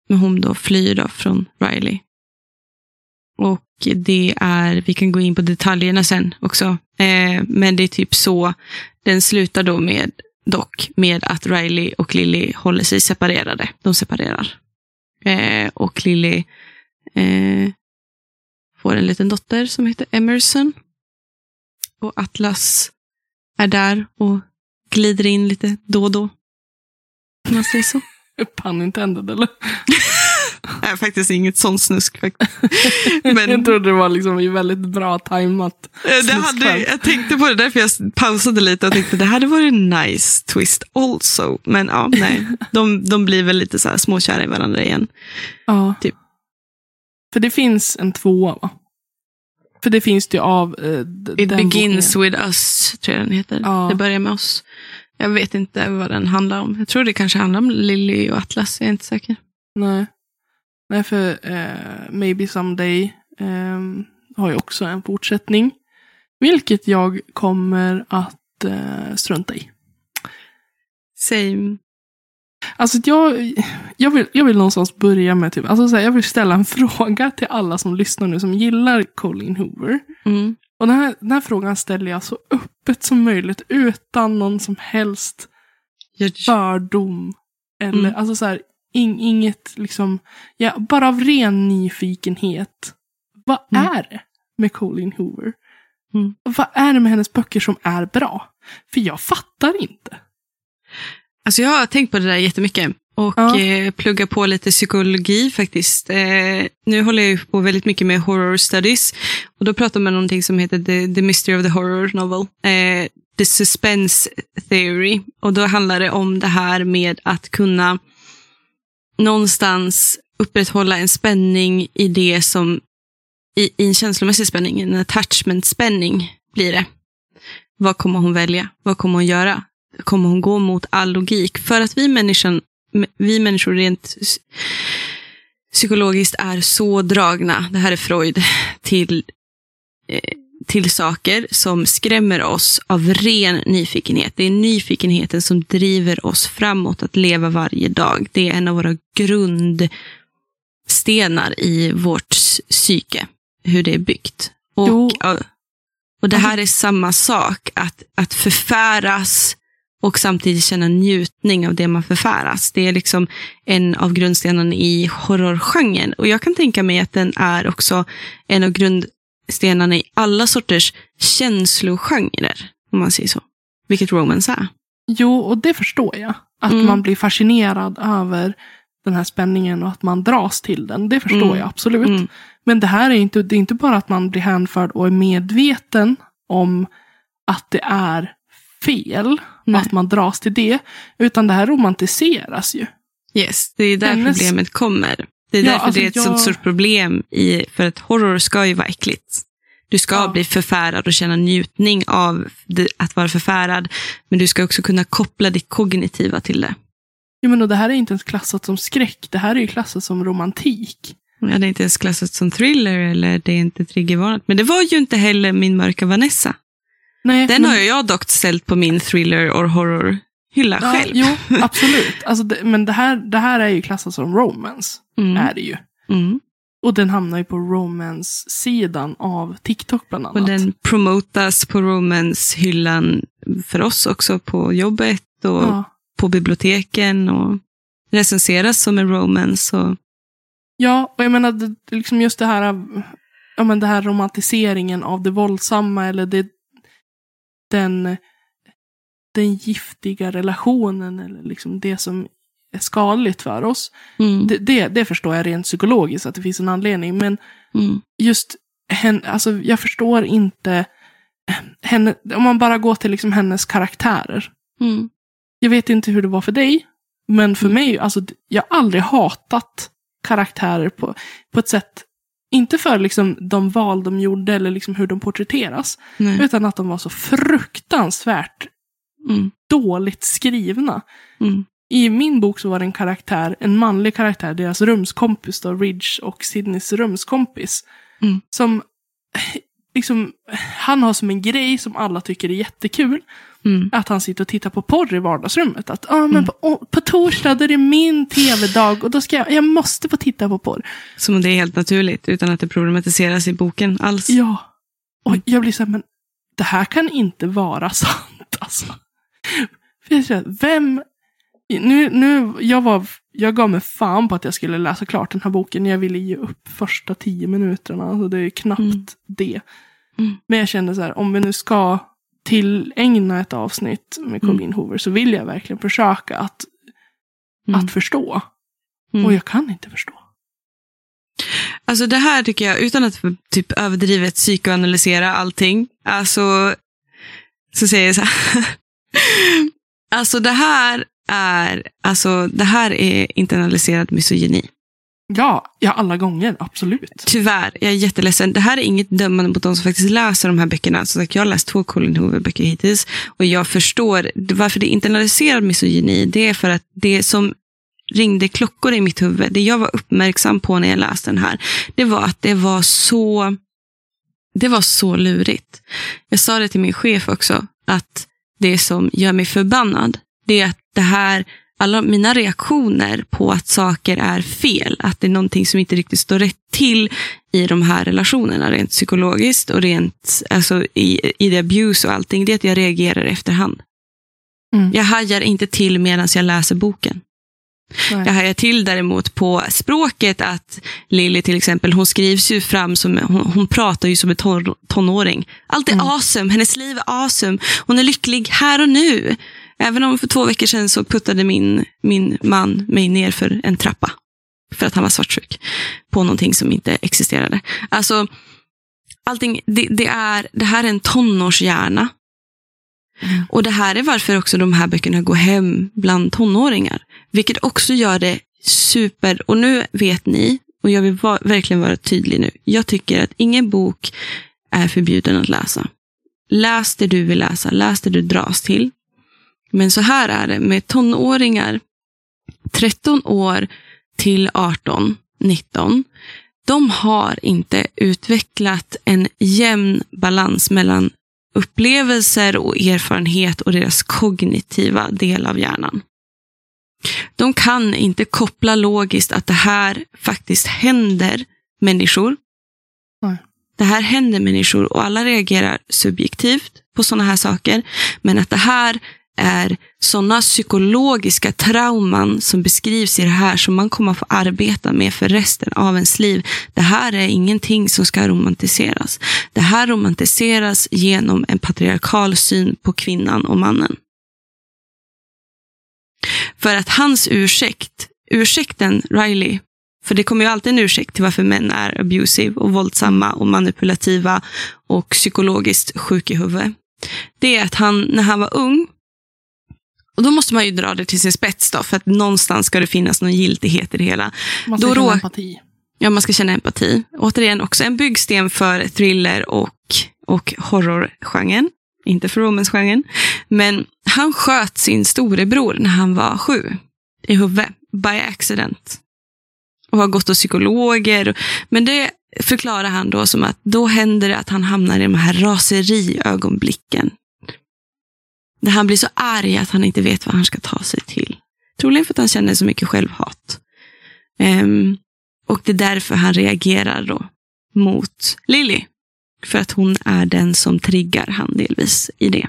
men hon då flyr då från Riley. Och det är, vi kan gå in på detaljerna sen också. Eh, men det är typ så den slutar då med, dock, med att Riley och Lily håller sig separerade. De separerar. Eh, och Lily eh, får en liten dotter som heter Emerson. Och Atlas är där och glider in lite då och då. Om man säger så. Pun intended eller? Nej, faktiskt inget sånt snusk. Men Jag trodde det var liksom väldigt bra tajmat. eh, det snuskskämt. hade, jag tänkte på det, därför jag pausade lite och tänkte det hade varit en nice twist also. Men ja, nej. De, de blir väl lite så här småkära i varandra igen. Ja. Typ. För det finns en tvåa va? För det finns det ju av eh, It begins boken. with us, tror jag den heter. Ja. Det börjar med oss. Jag vet inte vad den handlar om. Jag tror det kanske handlar om Lily och Atlas, jag är inte säker. Nej. Nej, för eh, Maybe Someday eh, har ju också en fortsättning. Vilket jag kommer att eh, strunta i. Same. Alltså jag, jag, vill, jag vill någonstans börja med typ, alltså så här, jag vill ställa en fråga till alla som lyssnar nu som gillar Colin Hoover. Mm. Och den här, den här frågan ställer jag så öppet som möjligt utan någon som helst fördom. Eller Mm. alltså så här, in, inget liksom, ja, bara av ren nyfikenhet. Vad Mm. är det med Colleen Hoover? Mm. Vad är det med hennes böcker som är bra? För jag fattar inte. Alltså jag har tänkt på det där jättemycket. Och Ja. eh, plugga på lite psykologi faktiskt. Eh, nu håller jag på väldigt mycket med horror studies. Och då pratar man om någonting som heter The, the Mystery of the Horror Novel. Eh, the Suspense Theory. Och då handlar det om det här med att kunna någonstans upprätthålla en spänning i det som, i, i en känslomässig spänning, en attachment-spänning blir det. Vad kommer hon välja? Vad kommer hon göra? Kommer hon gå mot all logik? För att vi, människan, vi människor rent psykologiskt är så dragna, det här är Freud, till, eh, till saker som skrämmer oss av ren nyfikenhet. Det är nyfikenheten som driver oss framåt att leva varje dag. Det är en av våra grundstenar i vårt psyke, hur det är byggt. Och, Jo. och det här är samma sak, att, att förfäras och samtidigt känna njutning av det man förfäras. Det är liksom en av grundstenarna i horrorgenren. Och jag kan tänka mig att den är också en av grundstenarna i alla sorters känslogenrer, om man säger så. Vilket romance är. Jo, och det förstår jag. Att Mm. man blir fascinerad över den här spänningen och att man dras till den. Det förstår Mm. jag absolut. Mm. Men det här är inte, det är inte bara att man blir hänförd och är medveten om att det är fel. Nej. Att man dras till det. Utan det här romantiseras ju. Yes, det är där Hennes- problemet kommer. Det är Ja, därför alltså det är ett jag- sånt stort problem. I, för att horror ska ju vara äckligt. Du ska Ja. bli förfärad och känna njutning av det, att vara förfärad. Men du ska också kunna koppla ditt kognitiva till det. Jo, men och det här är inte ens klassat som skräck. Det här är ju klassat som romantik. Ja, det är inte ens klassat som thriller eller det är inte triggervarnat. Men det var ju inte heller min mörka Vanessa. Nej, Den men, har jag dock ställt på min thriller och horror-hylla ja, själv. Jo, absolut. Alltså, det, men det här, det här är ju klassat som romance. Mm. Är det ju. Mm. Och den hamnar ju på romance-sidan av TikTok bland annat. Och den promotas på romance-hyllan för oss också på jobbet och ja. på biblioteken och recenseras som en romance. Och, ja, och jag menar liksom just det här, av- ja, men det här romantiseringen av det våldsamma eller det, den, den giftiga relationen eller liksom det som är skadligt för oss. mm, Det, det, det förstår jag rent psykologiskt att det finns en anledning. Men mm, just henne, alltså jag förstår inte henne, om man bara går till liksom hennes karaktärer. mm, Jag vet inte hur det var för dig, men för Mm. mig, alltså jag har aldrig hatat karaktärer på, på ett sätt, inte för liksom de val de gjorde eller liksom hur de porträtteras, nej, utan att de var så fruktansvärt mm, dåligt skrivna. mm, I min bok så var det en karaktär, en manlig karaktär, deras rumskompis då, Ridge och Sidneys rumskompis. Mm. Som, liksom, han har som en grej som alla tycker är jättekul, mm. att han sitter och tittar på porr i vardagsrummet. Att ah, men Mm. på, på torsdag då är det min tv-dag och då ska jag, jag måste få titta på porr. Som om det är helt naturligt utan att det problematiseras i boken alls. Ja. Och Mm. jag blir så här, men det här kan inte vara sant alltså. För jag känner, vem... Nu, nu, jag, var, jag gav mig fan på att jag skulle läsa klart den här boken. Jag ville ge upp första tio minuterna. Alltså det är knappt Mm. det. Mm. Men jag kände så här, om vi nu ska tillägna ett avsnitt med Mm. Colleen Hoover så vill jag verkligen försöka att Mm. att förstå. Mm. Och jag kan inte förstå. Alltså det här tycker jag, utan att typ överdrivet psykoanalysera allting, alltså så säger jag så här. alltså det här är, alltså det här är internaliserad misogyni. Ja, ja alla gånger, absolut. Tyvärr, jag är jätteledsen. Det här är inget dömande mot de som faktiskt läser de här böckerna. Så jag har läst två Colin Hoover-böcker hittills. Och jag förstår varför det är internaliserad misogyni. Det är för att det som ringde klockor i mitt huvud, det jag var uppmärksam på när jag läste den här, det var att det var så, det var så lurigt. Jag sa det till min chef också, att det som gör mig förbannad, det är att det här, alla mina reaktioner på att saker är fel, att det är någonting som inte riktigt står rätt till i de här relationerna, rent psykologiskt och rent alltså, i, i det abuse och allting, det är att jag reagerar i efterhand. Mm. Jag hajar inte till medan jag läser boken. Nej. Jag hajar till däremot på språket att Lily till exempel, hon skrivs ju fram som, hon, hon pratar ju som en ton, tonåring. Allt är Mm. awesome, hennes liv är awesome. Hon är lycklig här och nu. Även om för två veckor sedan så puttade min, min man mig ner för en trappa. För att han var svartsjuk. På någonting som inte existerade. Alltså, allting, det, det, är, det här är en tonårshjärna. Mm. Och det här är varför också de här böckerna går hem bland tonåringar. Vilket också gör det super, och nu vet ni, och jag vill va- verkligen vara tydlig nu. Jag tycker att ingen bok är förbjuden att läsa. Läs det du vill läsa, läs det du dras till. Men så här är det med tonåringar, 13 år till 18, 19. De har inte utvecklat en jämn balans mellan upplevelser och erfarenhet och deras kognitiva del av hjärnan. De kan inte koppla logiskt att det här faktiskt händer människor. Nej. Det här händer människor och alla reagerar subjektivt på sådana här saker. Men att det här är sådana psykologiska trauman som beskrivs i det här som man kommer att få arbeta med för resten av ens liv. Det här är ingenting som ska romantiseras. Det här romantiseras genom en patriarkal syn på kvinnan och mannen. För att hans ursäkt, ursäkten Riley, för det kommer ju alltid en ursäkt till varför män är abusive och våldsamma och manipulativa och psykologiskt sjuk i huvudet. Det är att han, när han var ung, och då måste man ju dra det till sin spets då, för att någonstans ska det finnas någon giltighet i det hela. Man Då ska känna rå- empati. Ja, man ska känna empati. Återigen också en byggsten för thriller och, och horrorgenren. Inte för romance-genren. Men han sköt sin storebror när han var sju i huvudet, by accident. Och har gått hos psykologer. Men det förklarar han då som att då händer det att han hamnar i de här raseriögonblicken. Där han blir så arg att han inte vet vad han ska ta sig till. Troligen för att han känner så mycket självhat. Um, och det är därför han reagerar då mot Lilly. För att hon är den som triggar han delvis i det.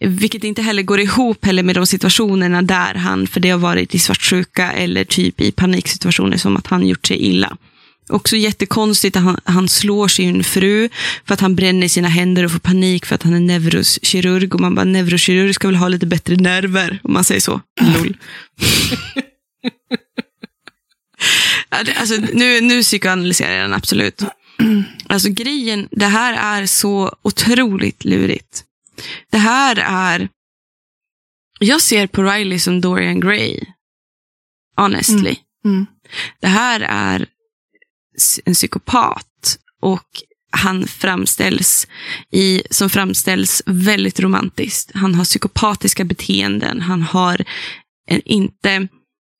Vilket inte heller går ihop heller med de situationerna där han, för det har varit i svartsjuka eller typ i paniksituationer som att han gjort sig illa. Också jättekonstigt att han, han slår sin fru för att han bränner sina händer och får panik för att han är neurokirurg. Och man bara, neurokirurg ska väl ha lite bättre nerver, om man säger så. Lol. Alltså, nu, nu psykoanalyserar jag den absolut. Alltså grejen, det här är så otroligt lurigt. Det här är... Jag ser på Riley som Dorian Gray. Honestly. Mm. Det här är en psykopat och han framställs i, som framställs väldigt romantiskt. Han har psykopatiska beteenden. Han har en, inte,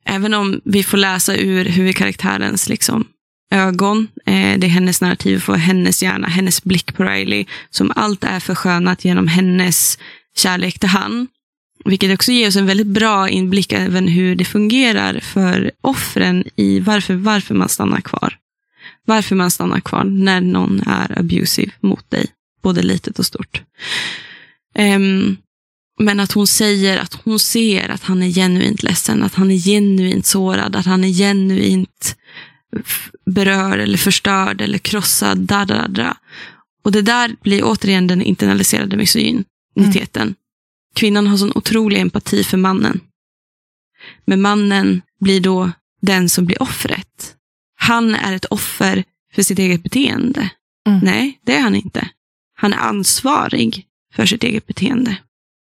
även om vi får läsa ur huvudkaraktärens liksom, ögon, eh, det är hennes narrativ för hennes hjärna, hennes blick på Riley, som allt är förskönat genom hennes kärlek till han. Vilket också ger oss en väldigt bra inblick även hur det fungerar för offren i varför, varför man stannar kvar. Varför man stannar kvar när någon är abusive mot dig, både litet och stort. Ehm, men att hon säger att hon ser att han är genuint ledsen, att han är genuint sårad, att han är genuint berörd eller förstörd eller krossad. Da, da, da. Och det där blir återigen den internaliserade misogyniteten. Kvinnan har sån otrolig empati för mannen. Men mannen blir då den som blir offret. Han är ett offer för sitt eget beteende. Mm. Nej, det är han inte. Han är ansvarig för sitt eget beteende.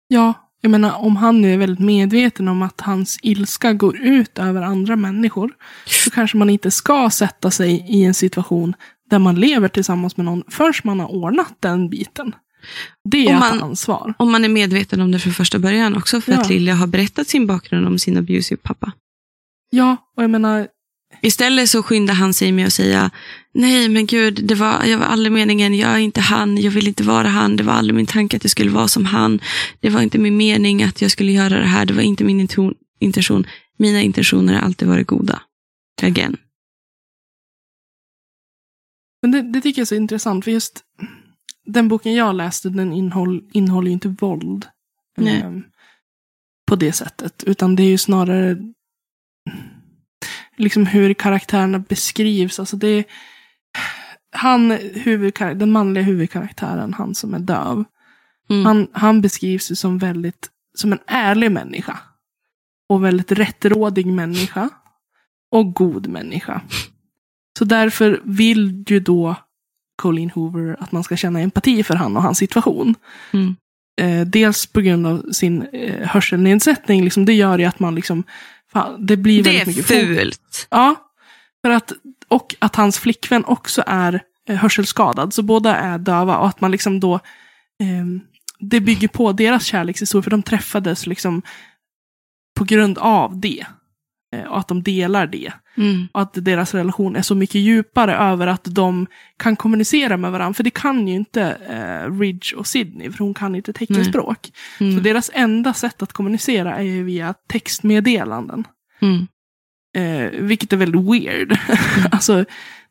Ja, jag menar om han nu är väldigt medveten om att hans ilska går ut över andra människor. Så kanske man inte ska sätta sig i en situation där man lever tillsammans med någon förrän man har ordnat den biten. Det är Om man- ansvar. Om man är medveten om det från första början också, för Ja. att Lilja har berättat sin bakgrund om sin abusive pappa. Ja, och jag menar, Istället så skyndar han sig med att säga, nej men gud, det var, jag var aldrig meningen, jag är inte han, jag vill inte vara han, det var aldrig min tanke att jag skulle vara som han, det var inte min mening att jag skulle göra det här, det var inte min intention, mina intentioner har alltid varit goda. Again. men det, det tycker jag är så intressant. För just den boken jag läste, den innehåll, innehåller ju inte våld. Nej. eh, på det sättet. Utan det är ju snarare liksom hur karaktärerna beskrivs. Alltså det är, han, huvudkar- den manliga huvudkaraktären, han som är döv. Mm. Han, han beskrivs ju som väldigt, som en ärlig människa. Och väldigt rättrådig människa. Och god människa. Så därför vill ju då Colleen Hoover att man ska känna empati för han och hans situation. Mm. Eh, dels på grund av sin eh, hörselnedsättning, liksom, det gör ju att man liksom, fan, det blir Det väldigt är mycket fult. Ja, för att, och att hans flickvän också är eh, hörselskadad. Så båda är döva och att man liksom då, ehm, det bygger på deras kärlekshistoria för de träffades liksom på grund av det. Eh, och att de delar det. Mm. Och att deras relation är så mycket djupare över att de kan kommunicera med varandra. För det kan ju inte eh, Ridge och Sydney, för hon kan inte teckenspråk. Så Mm. deras enda sätt att kommunicera är ju via textmeddelanden. Mm. Eh, vilket är väldigt weird. alltså,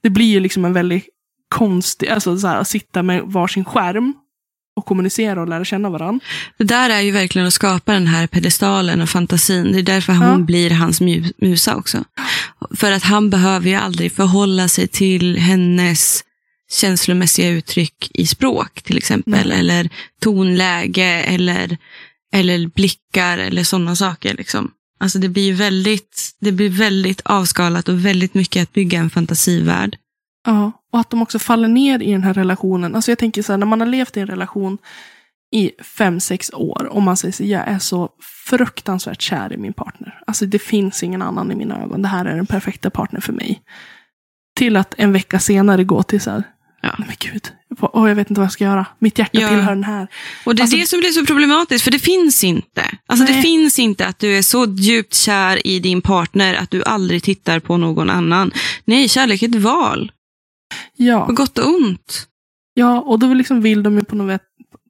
det blir ju liksom en väldigt konstig, alltså så här, att sitta med varsin skärm och kommunicera och lära känna varandra. Det där är ju verkligen att skapa den här pedestalen och fantasin. Det är därför hon Ja. blir hans mu- musa också. För att han behöver ju aldrig förhålla sig till hennes känslomässiga uttryck i språk till exempel. Nej. Eller tonläge eller, eller blickar eller sådana saker. Liksom. Alltså det blir väldigt, det blir väldigt avskalat och väldigt mycket att bygga en fantasivärld. Ja, och att de också faller ner i den här relationen. Alltså jag tänker så här, när man har levt i en relation i fem, sex år och man säger så jag är så fruktansvärt kär i min partner. Alltså det finns ingen annan i mina ögon. Det här är den perfekta partner för mig. Till att en vecka senare gå till så här, Ja. men gud, åh, jag vet inte vad jag ska göra. Mitt hjärta Ja. tillhör den här. Och det är Alltså- det som blir så problematiskt, för det finns inte. Alltså det Nej. finns inte att du är så djupt kär i din partner att du aldrig tittar på någon annan. Nej, kärlek är ett val, Ja. på gott och ont. Ja, och då liksom vill de ju på något,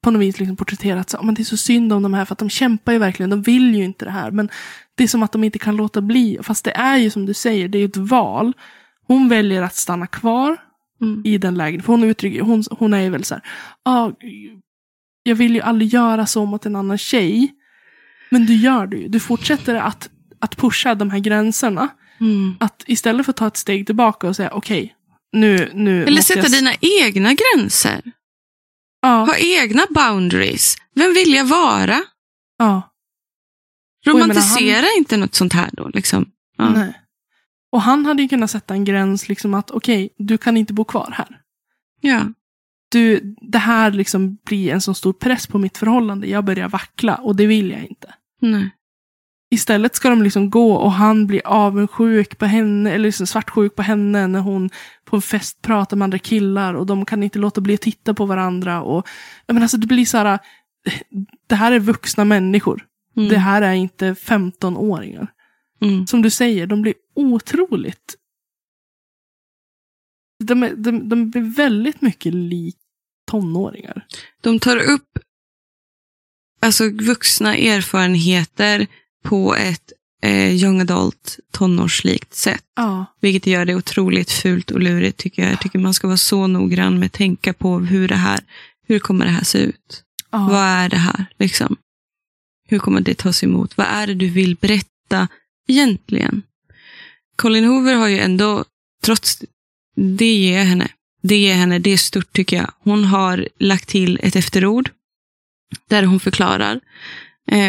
på något vis liksom porträttera att så, "Ja, men det är så synd om de här för att de kämpar ju verkligen. De vill ju inte det här. Men det är som att de inte kan låta bli. Fast det är ju som du säger, det är ju ett val. Hon väljer att stanna kvar Mm. i den lägenheten. För hon, uttrycker, hon, hon är ju väl så här, ah, jag vill ju aldrig göra så mot en annan tjej. Men du gör det ju. Du fortsätter att, att pusha de här gränserna. Mm. Att istället för att ta ett steg tillbaka och säga okej, nu, nu Eller sätta jag... dina egna gränser. Ja, Ha egna boundaries. Vem vill jag vara? ja. jag menar, Romantisera inte något sånt här då. Liksom. Ja. Nej. Och han hade ju kunnat sätta en gräns, liksom att okej, du kan inte bo kvar här. Ja. Du, det här liksom blir en så stor press på mitt förhållande. Jag börjar vackla och det vill jag inte. Nej. Istället ska de liksom gå och han blir avundsjuk på henne, eller liksom svartsjuk på henne när hon på en fest pratar med andra killar och de kan inte låta bli att titta på varandra. Och, menar, alltså, det blir så här, det här är vuxna människor. Mm. Det här är inte 15-åringar. Mm. som du säger, de blir otroligt... De, de, de blir väldigt mycket lik tonåringar. De tar upp alltså, vuxna erfarenheter på ett eh, young adult tonårslikt sätt. Ja. Vilket gör det otroligt fult och lurigt tycker jag. Jag tycker man ska vara så noggrann med att tänka på hur det här, hur kommer det här se ut? ja. Vad är det här? Liksom? Hur kommer det tas emot? Vad är det du vill berätta egentligen? Colin Hoover har ju ändå, trots det ger henne, det ger henne, det är stort tycker jag. Hon har lagt till ett efterord där hon förklarar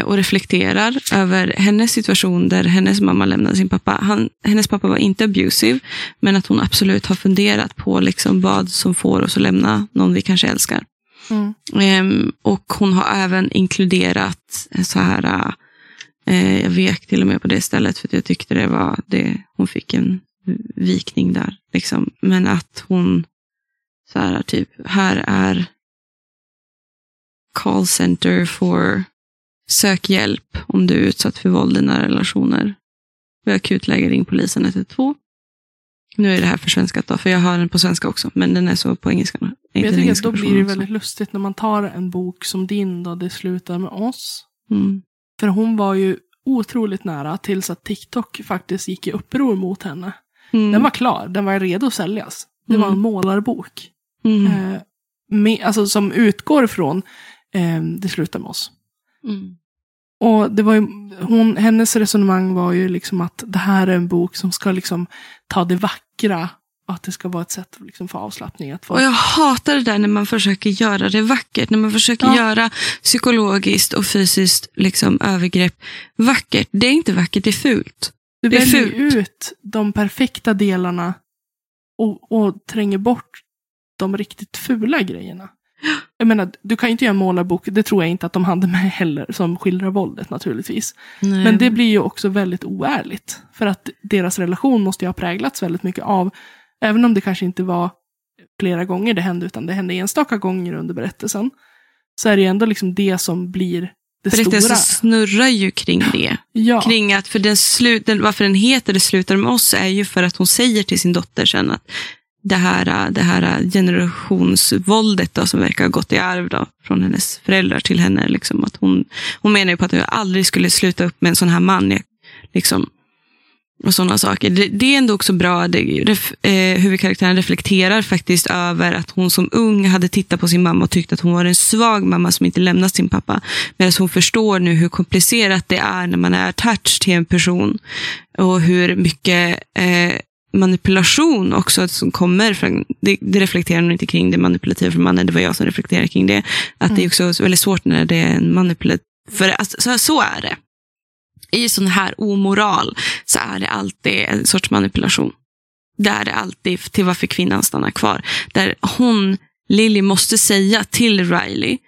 och reflekterar över hennes situation där hennes mamma lämnade sin pappa. Han, hennes pappa var inte abusive, men att hon absolut har funderat på liksom vad som får oss att lämna någon vi kanske älskar. Mm. Ehm, och hon har även inkluderat så här, eh, jag vek till och med på det stället för att jag tyckte det var det, hon fick en vikning där. Liksom. Men att hon, så här typ, här är call center for sök hjälp om du är utsatt för våld i nära relationer. Vid akutläge ring polisen 112. Nu är det här för svenskat då, för jag har den på svenska också, men den är så på engelska. Men jag tycker att då blir det väldigt lustigt när man tar en bok som din då, Det slutar med oss. Mm. För hon var ju otroligt nära tills att TikTok faktiskt gick i uppror mot henne. Mm. Den var klar, den var redo att säljas. Det var en Mm. målarbok. Mm. Eh, med, alltså som utgår från eh, Det slutar med oss. Mm. Och det var ju, hon, hennes resonemang var ju liksom att det här är en bok som ska liksom ta det vackra. Och att det ska vara ett sätt liksom för avslappning. Att få, Och jag hatar det där när man försöker göra det vackert. När man försöker Ja. göra psykologiskt och fysiskt liksom, övergrepp vackert. Det är inte vackert, det är fult. du det är väljer fult. ut de perfekta delarna. Och, och tränger bort de riktigt fula grejerna. Jag menar, du kan ju inte göra en målarbok, det tror jag inte att de hade med heller, som skildrar våldet naturligtvis. Men det blir ju också väldigt oärligt. För att deras relation måste ju ha präglats väldigt mycket av, även om det kanske inte var flera gånger det hände, utan det hände enstaka gånger under berättelsen, så är det ju ändå liksom det som blir det Berättelsen stora. snurrar ju kring det. Ja, Kring att för den slut, den, varför den heter Det slutar med oss är ju för att hon säger till sin dotter sen att det här, det här generationsvåldet då, som verkar ha gått i arv då, från hennes föräldrar till henne. Liksom, att hon, hon menar ju på att jag aldrig skulle sluta upp med en sån här man. jag- Liksom, och sådana saker. Det, det är ändå också bra, det, ref, eh, huvudkaraktären reflekterar faktiskt över att hon som ung hade tittat på sin mamma och tyckt att hon var en svag mamma som inte lämnat sin pappa. Medan hon förstår nu hur komplicerat det är när man är attached till en person. Och hur mycket eh, manipulation också som kommer från, det, det reflekterar hon inte kring det manipulativa för mannen, det var jag som reflekterade kring det. Att det är också väldigt svårt när det är en manipulativ, för alltså, så, så är det. I sån här omoral så är det alltid en sorts manipulation. Det är det alltid till varför kvinnan stannar kvar. Där hon, Lily, måste säga till Riley,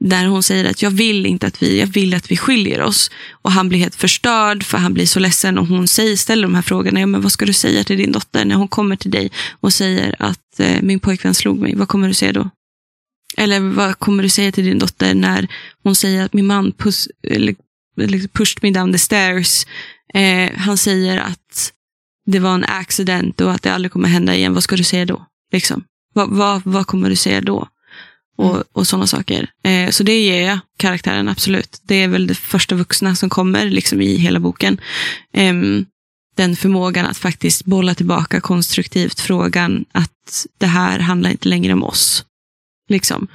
där hon säger att jag vill inte att vi, jag vill att vi skiljer oss. Och han blir helt förstörd för han blir så ledsen och hon säger, ställer de här frågorna. Ja, men vad ska du säga till din dotter när hon kommer till dig och säger att eh, min pojkvän slog mig? Vad kommer du säga då? Eller vad kommer du säga till din dotter när hon säger att min man pus, eller, eller pushed me down the stairs. Eh, han säger att det var en accident och att det aldrig kommer hända igen. Vad ska du säga då? Liksom. Vad, vad, vad kommer du säga då? Och, Mm. och sådana saker. Eh, så det ger jag karaktären, absolut. Det är väl det första vuxna som kommer liksom, i hela boken. Ehm, den förmågan att faktiskt bolla tillbaka konstruktivt frågan att det här handlar inte längre om oss. Liksom.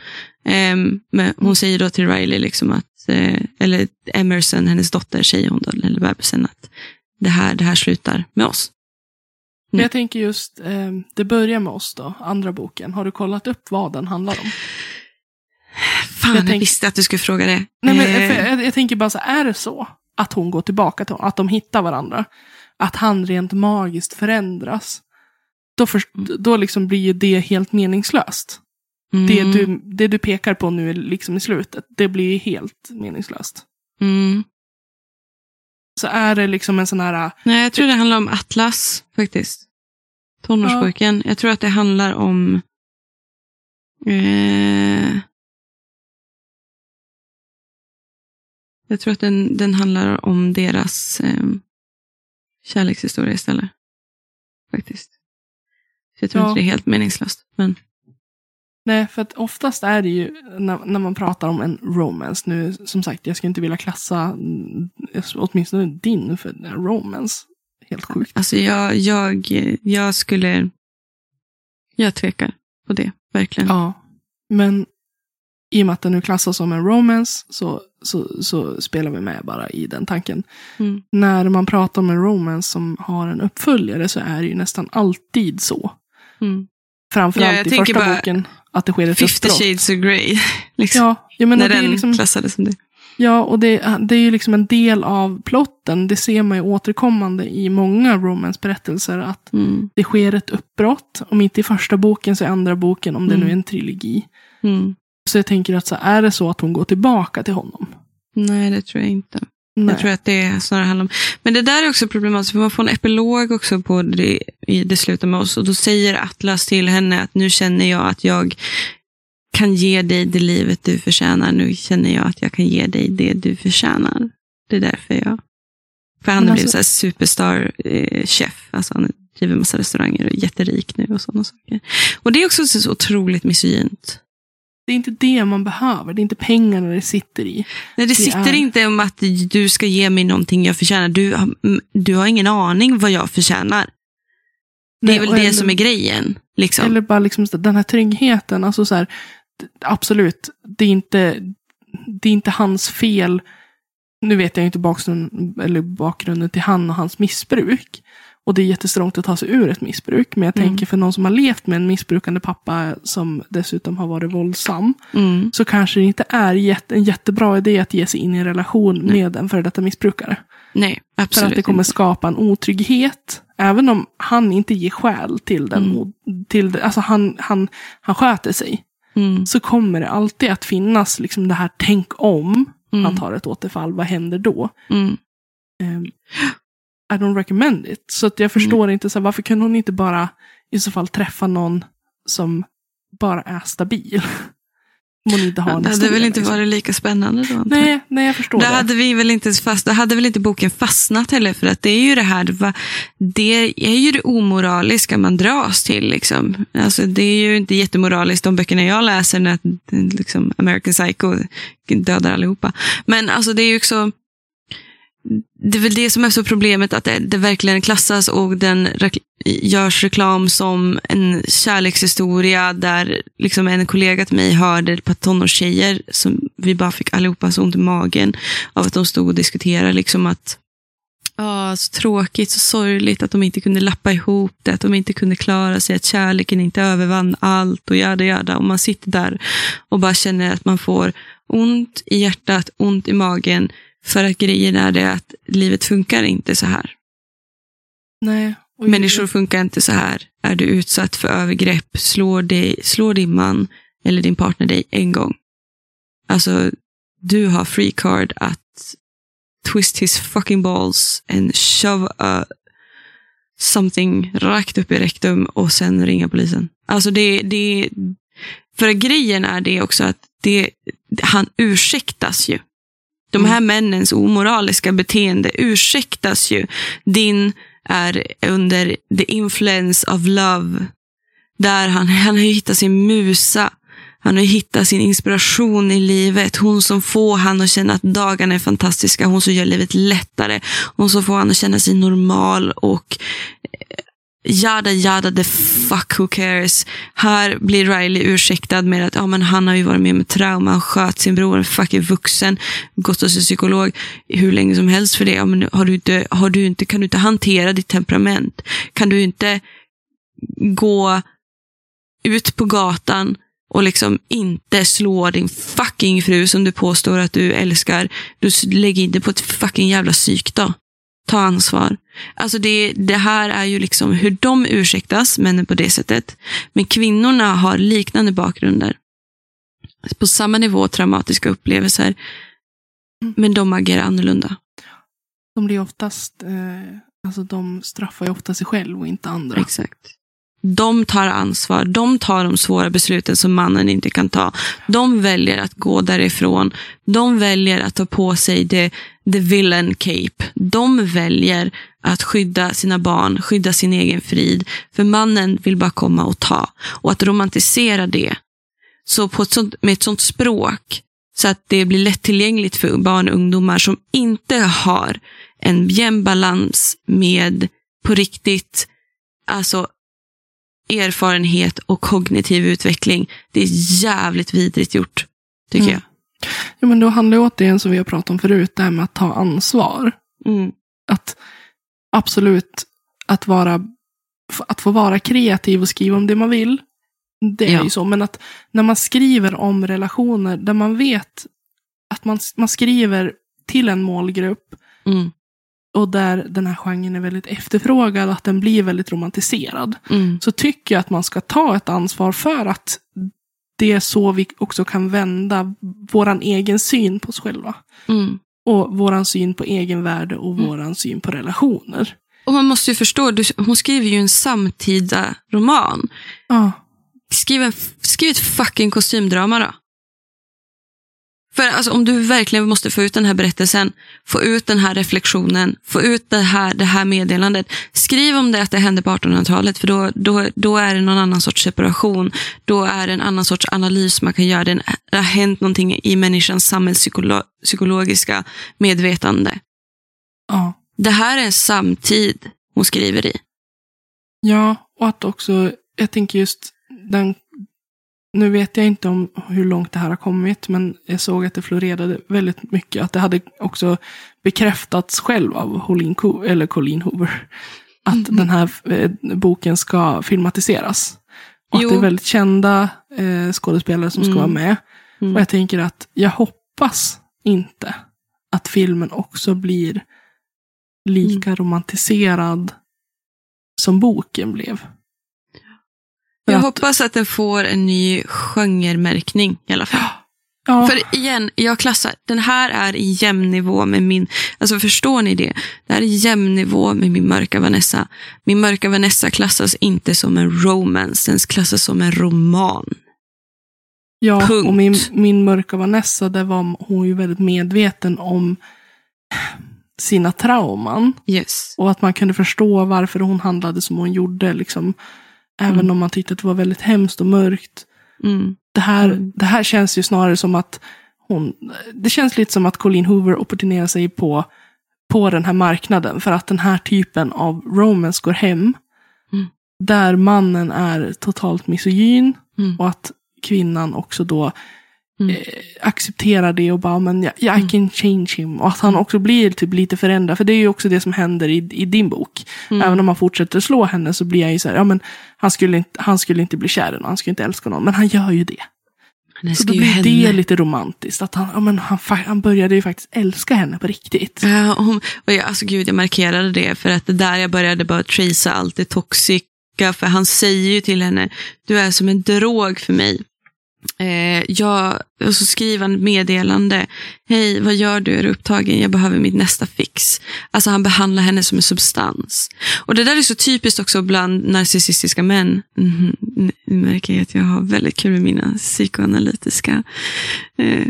Ehm, men hon säger då till Riley, liksom att, eh, eller Emerson, hennes dotter, säger hon då, eller bebisen, att det här, det här slutar med oss. Mm. jag tänker just, eh, det börjar med oss då, andra boken. Har du kollat upp vad den handlar om? Fan, jag, Jag tänk- visste att du skulle fråga det. Nej, men, Eh, jag, jag tänker bara så, är det så att hon går tillbaka till honom, att de hittar varandra, att han rent magiskt förändras, då, för, då liksom blir ju det helt meningslöst. Det, mm, du, det du pekar på nu liksom i slutet, det blir ju helt meningslöst. Mm. Så är det liksom en sån här, Nej, jag tror det handlar om Atlas, faktiskt. Tonårspojken. Jag tror att det handlar om... Eh, jag tror att den, den handlar om deras eh, kärlekshistoria istället. Faktiskt. Så jag tror Ja. inte det är helt meningslöst. Men nej för att oftast är det ju, när, när man pratar om en romance, nu som sagt, jag skulle inte vilja klassa mm, åtminstone din för romance. Helt sjukt. alltså jag, jag, jag skulle... Jag tvekar på det, verkligen. Ja, men i och med att den nu klassas som en romance så, så, så spelar vi med bara i den tanken. Mm. När man pratar om en romance som har en uppföljare så är det ju nästan alltid så. Mm. Framförallt Ja, i första boken, att det sker ett 50 uppbrott. shades of Grey. liksom. Ja, jag menar, när det är den liksom, klassades som det. Ja, och det, det är ju liksom en del av plotten. Det ser man ju återkommande i många romance-berättelser. Att Mm. det sker ett uppbrott. Om inte i första boken så i andra boken, om det Mm. nu är en trilogi. Mm. Så jag tänker att så är det så att hon går tillbaka till honom? Nej, det tror jag inte. Nej. Jag tror att det snarare handlar om... Men det där är också problematiskt, för man får en epilog också på det, i Det slutar med oss. Och då säger Atlas till henne att nu känner jag att jag kan ge dig det livet du förtjänar. Nu känner jag att jag kan ge dig det du förtjänar. Det är därför jag... För han har blivit alltså- så här superstar eh. Alltså han driver massa restauranger och är jätterik nu och sådana saker. Och det är också så otroligt misogynt. Det är inte det man behöver. Det är inte pengarna det sitter i. Nej, det Det sitter är- inte om att du ska ge mig någonting jag förtjänar. Du, har- m- du har ingen aning vad jag förtjänar. Det är Nej, väl och det eller- som är grejen. Liksom. Eller bara liksom den här tryggheten. Alltså så här, absolut, det är, inte, det är inte hans fel. Nu vet jag inte bakgrunden, eller bakgrunden till han och hans missbruk. Och det är jättestrångt att ta sig ur ett missbruk. Men jag Mm. tänker för någon som har levt med en missbrukande pappa som dessutom har varit våldsam. Mm. Så kanske det inte är jätte, en jättebra idé att ge sig in i en relation Nej. med en före detta missbrukare. Nej, För absolut att det kommer inte. skapa en otrygghet. Även om han inte ger skäl till den. Mm. Till alltså han, han, han sköter sig. Mm. Så kommer det alltid att finnas liksom det här tänk om Mm. han tar ett återfall. Vad händer då? Mm. I don't recommend it. Så att jag förstår inte, så här, varför kunde hon inte bara i så fall träffa någon som bara är stabil? Om hon inte har en Det hade väl inte liksom. varit lika spännande då? Nej, nej, jag förstår Då det. hade vi väl inte fast, då hade väl inte boken fastnat heller för att det är ju det här, det är ju det omoraliska man dras till. Liksom. Alltså, det är ju inte jättemoraliskt de böckerna jag läser när liksom, American Psycho dödar allihopa. Men alltså det är ju också, det är väl det som är så problemet att det, det verkligen klassas och den rek- görs reklam som en kärlekshistoria där liksom en kollega till mig hörde ett par tonårstjejer som vi bara fick allihopa så ont i magen av att de stod och diskuterade liksom att Ja, så tråkigt, så sorgligt att de inte kunde lappa ihop det, att de inte kunde klara sig, att kärleken inte övervann allt och jada jada. Och man sitter där och bara känner att man får ont i hjärtat, ont i magen, för att grejen är det att livet funkar inte så här. Nej. Och Människor funkar inte så här. Är du utsatt för övergrepp, slår, dig, slår din man eller din partner dig en gång. Alltså, du har free card att twist his fucking balls and shove a something rakt upp i rektum och sen ringa polisen. Alltså det, det, för grejen är det också att det, han ursäktas ju. De här männens omoraliska beteende ursäktas ju. Din är under the influence of love. Där han, han har hittat sin musa. Han har hittat sin inspiration i livet. Hon som får han att känna att dagarna är fantastiska. Hon som gör livet lättare. Hon som får han att känna sig normal och Jada jada the fuck who cares. Här blir Riley ursäktad med att ah, men han har ju varit med om trauma. Han sköt sin bror, en fucking vuxen. Gått hos en psykolog hur länge som helst för det. Ah, men har du inte, har du inte, kan du inte hantera ditt temperament? Kan du inte gå ut på gatan och liksom inte slå din fucking fru som du påstår att du älskar. Du s- lägger inte på ett fucking jävla psyk då. Ta ansvar. Alltså det, det här är ju liksom hur de ursäktas, männen på det sättet. Men kvinnorna har liknande bakgrunder. På samma nivå traumatiska upplevelser. Men de agerar annorlunda. De blir oftast, eh, alltså de straffar ju ofta sig själv och inte andra. Exakt. De tar ansvar. De tar de svåra besluten som mannen inte kan ta. De väljer att gå därifrån. De väljer att ta på sig det, the villain cape. De väljer att skydda sina barn, skydda sin egen frid. För mannen vill bara komma och ta. Och att romantisera det så på ett sånt, med ett sånt språk så att det blir lättillgängligt för barn och ungdomar som inte har en jämn balans med på riktigt alltså erfarenhet och kognitiv utveckling. Det är jävligt vidrigt gjort, tycker Mm. jag. Ja, men då handlar det återigen som vi har pratat om förut, det här med att ta ansvar. Mm. Att absolut, att, vara, att få vara kreativ och skriva om det man vill. Det är Ja. ju så, men att när man skriver om relationer där man vet att man, man skriver till en målgrupp Mm. Och där den här genren är väldigt efterfrågad, att den blir väldigt romantiserad. Mm. Så tycker jag att man ska ta ett ansvar för att det är så vi också kan vända våran egen syn på oss själva. Mm. Och våran syn på egenvärde och våran syn på relationer. Och man måste ju förstå, du, hon skriver ju en samtida roman. Ja. Skriv, en, skriv ett fucking kostymdrama då. För alltså, om du verkligen måste få ut den här berättelsen, få ut den här reflektionen, få ut det här, det här meddelandet. Skriv om det att det hände på 1800-talet, för då, då, då är det någon annan sorts separation. Då är det en annan sorts analys man kan göra. Det har hänt någonting i människans samhällspsykologiska medvetande. ja. Det här är en samtid hon skriver i. Ja, och att också, jag tänker just den, nu vet jag inte om hur långt det här har kommit, men jag såg att det florerade väldigt mycket, att det hade också bekräftats själv av Colleen, Co- eller Colleen Hoover, att den här eh, boken ska filmatiseras. Och Jo. att det är väldigt kända eh, skådespelare som ska Mm. vara med. Mm. Och jag tänker att jag hoppas inte att filmen också blir lika romantiserad som boken blev. Jag att- hoppas att den får en ny genremärkning i alla fall. Ja, För igen, jag klassar, den här är i jämn nivå med min, alltså förstår ni det? Det här är i jämn nivå med min mörka Vanessa. Min mörka Vanessa klassas inte som en romance, den klassas som en roman. ja punkt. och min, min mörka Vanessa, där var hon ju väldigt medveten om sina trauman. Yes. Och att man kunde förstå varför hon handlade som hon gjorde. Liksom, även Mm. om man tyckte att det var väldigt hemskt och mörkt. Mm. Det här, Mm. det här känns ju snarare som att hon... Det känns lite som att Colleen Hoover opportunerar sig på, på den här marknaden. För att den här typen av romance går hem. Mm. Där mannen är totalt misogyn. Mm. Och att kvinnan också då Mm. eh, accepterar det och bara, men jag, jag I Mm. can change him. Och att han också blir typ lite förändrad. För det är ju också det som händer i, i din bok. Mm. Även om han fortsätter slå henne så blir jag ju så här, ja men han skulle inte, han skulle inte bli kär i någon, han skulle inte älska någon. Men han gör ju det. Så då blir henne. det lite romantiskt. Att han, ja, men han, han började ju faktiskt älska henne på riktigt. Ja, och hon, och jag, alltså gud, jag markerade det för att det där jag började bara tracea allt det toxiska. För han säger ju till henne, du är som en drog för mig. Eh, jag, och så skriver han ett meddelande. Hej, vad gör du? Är du upptagen? Jag behöver mitt nästa fix. Alltså han behandlar henne som en substans. Och det där är så typiskt också bland narcissistiska män. Mm, Nu märker jag att jag har väldigt kul med mina psykoanalytiska eh,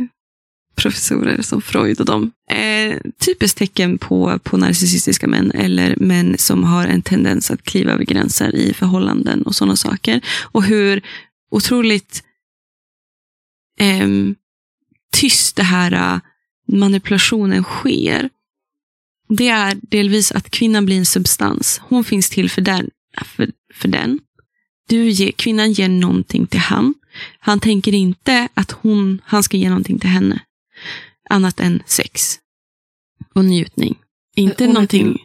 professorer som Freud och dem. Eh, typiskt tecken på, på narcissistiska män eller män som har en tendens att kliva över gränser i förhållanden och sådana saker. Och hur otroligt ehm, tyst det här äh, manipulationen sker. Det är delvis att kvinnan blir en substans. Hon finns till för den. För, för den. Du ger, kvinnan ger någonting till han. Han tänker inte att hon, han ska ge någonting till henne. Annat än sex. Och njutning. Inte Hon är någonting. till-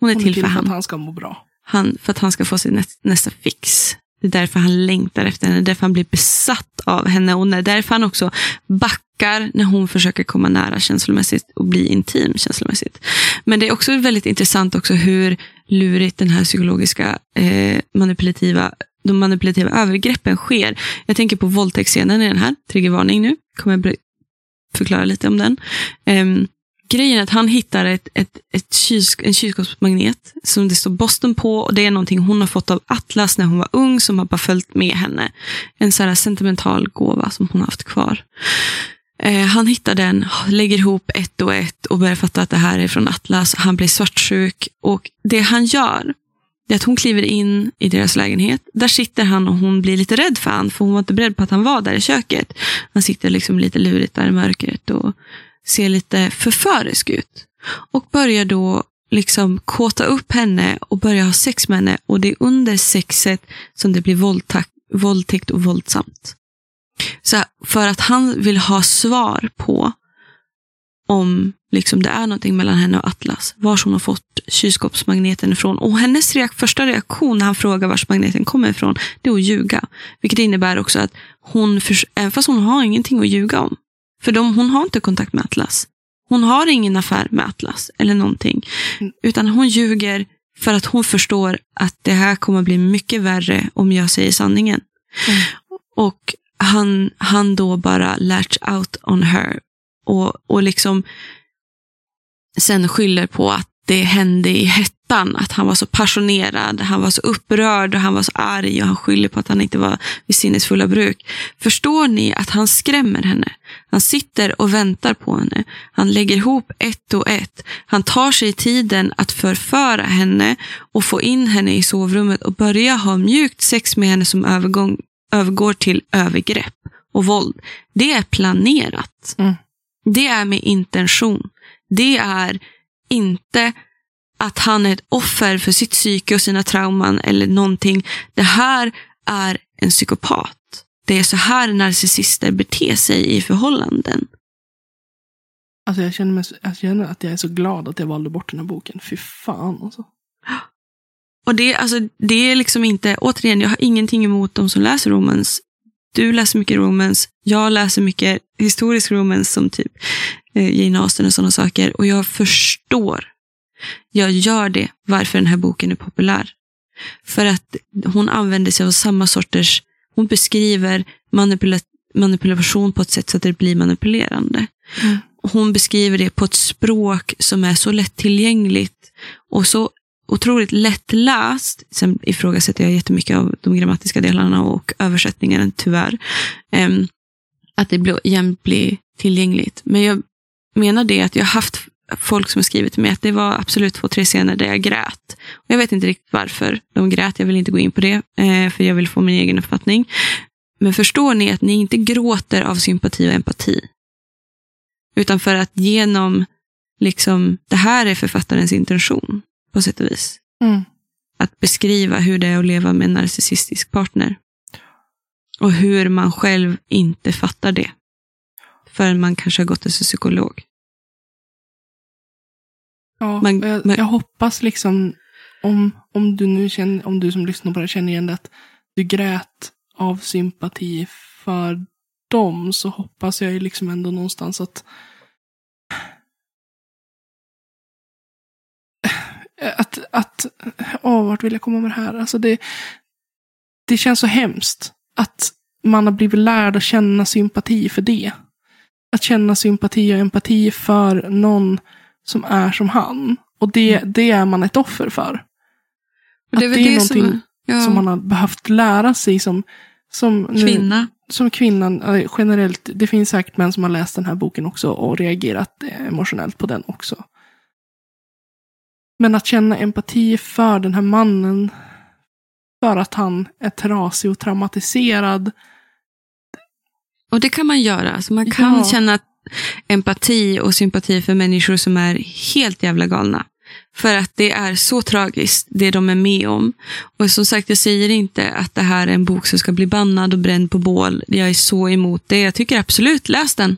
hon är Hon till för att han. han ska må bra. han. För att han ska få sin nä nästa fix. Det är därför han längtar efter henne. Det är därför han blir besatt av henne. Och det är därför han också backar när hon försöker komma nära känslomässigt och bli intim känslomässigt. Men det är också väldigt intressant också hur lurigt den här psykologiska eh, manipulativa de manipulativa övergreppen sker. Jag tänker på våldtäktsscenen i den här. Triggervarning nu. Kommer jag förklara lite om den. Ehm, grejen är att han hittar ett, ett, ett kyls, en kylskåpsmagnet som det står Boston på och det är någonting hon har fått av Atlas när hon var ung som har bara följt med henne. En sån här sentimental gåva som hon har haft kvar. Eh, han hittar den, lägger ihop ett och ett och börjar fatta att det här är från Atlas. Han blir svartsjuk och det han gör det är att hon kliver in i deras lägenhet. Där sitter han och hon blir lite rädd för han, för hon var inte beredd på att han var där i köket. Han sitter liksom lite lurigt där i mörkret och ser lite förförisk ut. Och börjar då liksom kåta upp henne och börjar ha sex med henne. Och det är under sexet som det blir våldtäkt, våldtäkt och våldsamt. Så för att han vill ha svar på om liksom det är någonting mellan henne och Atlas. Var hon har fått kylskåpsmagneten ifrån. Och hennes reak första reaktion när han frågar var magneten kommer ifrån, det är att ljuga. Vilket innebär också att hon, även fast hon har ingenting att ljuga om. För de, hon har inte kontakt med Atlas. Hon har ingen affär med Atlas eller någonting. Mm. Utan hon ljuger för att hon förstår att det här kommer bli mycket värre om jag säger sanningen. Mm. Och han, han då bara latch out on her. Och, och liksom sen skyller på att det hände i hettan. Att han var så passionerad, han var så upprörd och han var så arg och han skyller på att han inte var vid sinnesfulla bruk. Förstår ni att han skrämmer henne? Han sitter och väntar på henne. Han lägger ihop ett och ett. Han tar sig tiden att förföra henne och få in henne i sovrummet och börja ha mjukt sex med henne som övergång, övergår till övergrepp och våld. Det är planerat. Mm. Det är med intention. Det är inte att han är ett offer för sitt psyke och sina trauman eller någonting. Det här är en psykopat. Det är så här narcissister beter sig i förhållanden. Alltså jag känner, mig, jag känner att jag är så glad att jag valde bort den här boken. Fy fan alltså. Och det, alltså, det är liksom inte, återigen, jag har ingenting emot de som läser romance. Du läser mycket romance, jag läser mycket historisk romance som typ eh, Jane Austen och sådana saker. Och jag förstår, jag gör det, varför den här boken är populär. För att hon använder sig av samma sorters, hon beskriver manipula, manipulation på ett sätt så att det blir manipulerande. Mm. Hon beskriver det på ett språk som är så lättillgängligt och så otroligt lättläst. Sen ifrågasätter jag jättemycket av de grammatiska delarna och översättningen tyvärr. Ehm, att det jämt blir tillgängligt. Men jag menar det att jag har haft folk som har skrivit till mig att det var absolut två, tre scener där jag grät. Och jag vet inte riktigt varför de grät, jag vill inte gå in på det, eh, för jag vill få min egen uppfattning. Men förstår ni att ni inte gråter av sympati och empati? Utan för att genom, liksom, det här är författarens intention på sätt och vis. Mm. Att beskriva hur det är att leva med en narcissistisk partner. Och hur man själv inte fattar det. Förrän man kanske har gått till psykolog. Ja, och jag, man- jag hoppas liksom om, om du nu känner, om du som lyssnar på det känner igen det, att du grät av sympati för dem så hoppas jag ju liksom ändå någonstans att att, att åh, vart vill jag komma med det här? Alltså det, det känns så hemskt att man har blivit lärd att känna sympati för det. Att känna sympati och empati för någon som är som han. Och det, det är man ett offer för. Och Att det är som- någonting ja, Som man har behövt lära sig som, som nu- kvinna. som kvinnan generellt. Det finns säkert män som har läst den här boken också och reagerat eh, emotionellt på den också. Men att känna empati för den här mannen. För att han är trasig och traumatiserad. Och det kan man göra. Alltså man kan Ja. känna empati och sympati för människor som är helt jävla galna. För att det är så tragiskt, det de är med om. Och som sagt, jag säger inte att det här är en bok som ska bli bannad och bränd på bål. Jag är så emot det. Jag tycker absolut, läs den.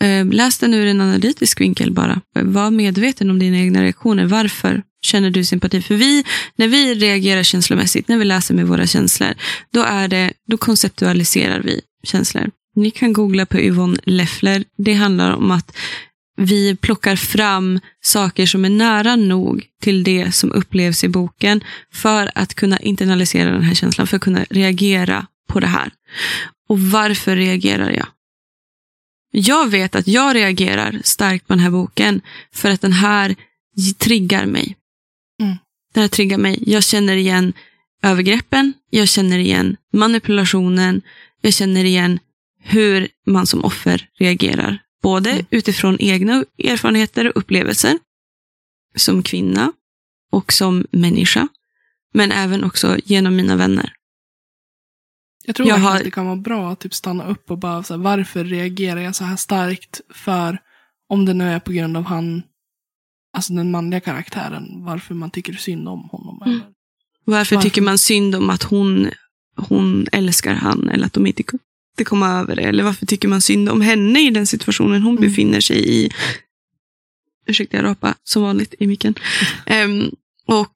Eh, läs den ur en analytisk vinkel bara. Var medveten om dina egna reaktioner. Varför känner du sympati? För vi, när vi reagerar känslomässigt, när vi läser med våra känslor, då, är det, då konceptualiserar vi känslor. Ni kan googla på Yvonne Leffler. Det handlar om att vi plockar fram saker som är nära nog till det som upplevs i boken för att kunna internalisera den här känslan, för att kunna reagera på det här. Och varför reagerar jag? Jag vet att jag reagerar starkt på den här boken för att den här triggar mig. Mm. Den här triggar mig. Jag känner igen övergreppen, jag känner igen manipulationen, jag känner igen hur man som offer reagerar. Både Mm. utifrån egna erfarenheter och upplevelser som kvinna och som människa. Men även också genom mina vänner. Jag tror Jag har- att det kan vara bra att typ stanna upp och bara så här, varför reagerar jag så här starkt för om det nu är på grund av han, alltså den manliga karaktären, varför man tycker synd om honom. Mm. Varför, Varför? tycker man synd om att hon, hon älskar han eller att de inte kunde komma över det? Eller varför tycker man synd om henne i den situationen hon Mm. befinner sig i? Ursäkta, jag rapar som vanligt i micken. Ehm, och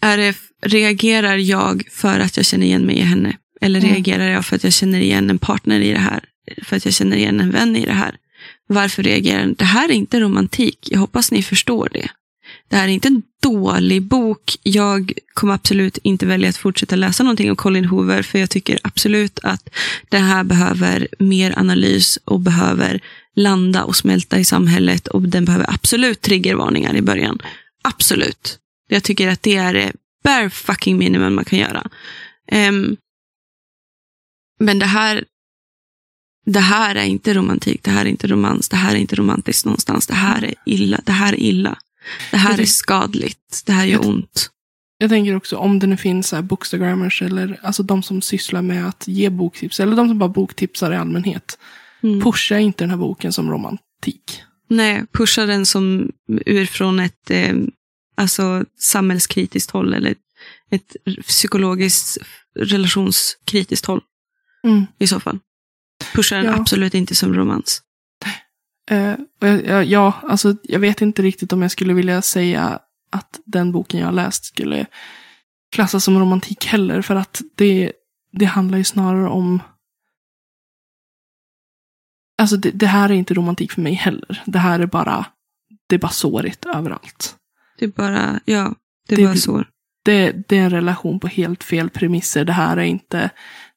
är det, reagerar jag för att jag känner igen mig i henne? Eller Mm. reagerar jag för att jag känner igen en partner i det här? för att jag känner igen en vän i det här. Varför reagerar den? Det här är inte romantik. Jag hoppas ni förstår det. Det här är inte en dålig bok. Jag kommer absolut inte välja att fortsätta läsa någonting av Colin Hoover, för jag tycker absolut att det här behöver mer analys och behöver landa och smälta i samhället och den behöver absolut triggervarningar i början. Absolut. Jag tycker att det är det bare fucking minimum man kan göra. Um, men det här, det här är inte romantik, det här är inte romans, det här är inte romantiskt någonstans. Det här är illa, det här är illa. Det här är skadligt, det här gör ont. Jag tänker också om det nu finns så här bookstagrammers eller alltså de som sysslar med att ge boktips eller de som bara boktipsar i allmänhet. Mm. Pusha inte den här boken som romantik. Nej, pusha den som urifrån ett eh, alltså, samhällskritiskt håll eller ett psykologiskt relationskritiskt håll. Mm. I så fall. Pusha den ja. absolut inte som romans. Uh, jag, ja, alltså jag vet inte riktigt om jag skulle vilja säga att den boken jag har läst skulle klassas som romantik heller. För att det, det handlar ju snarare om Alltså det, det, här är inte romantik för mig heller. Det här är bara, det är bara sårigt överallt. Det är bara, ja, det är det, bara sår. Det, det är en relation på helt fel premisser. Det här är inte,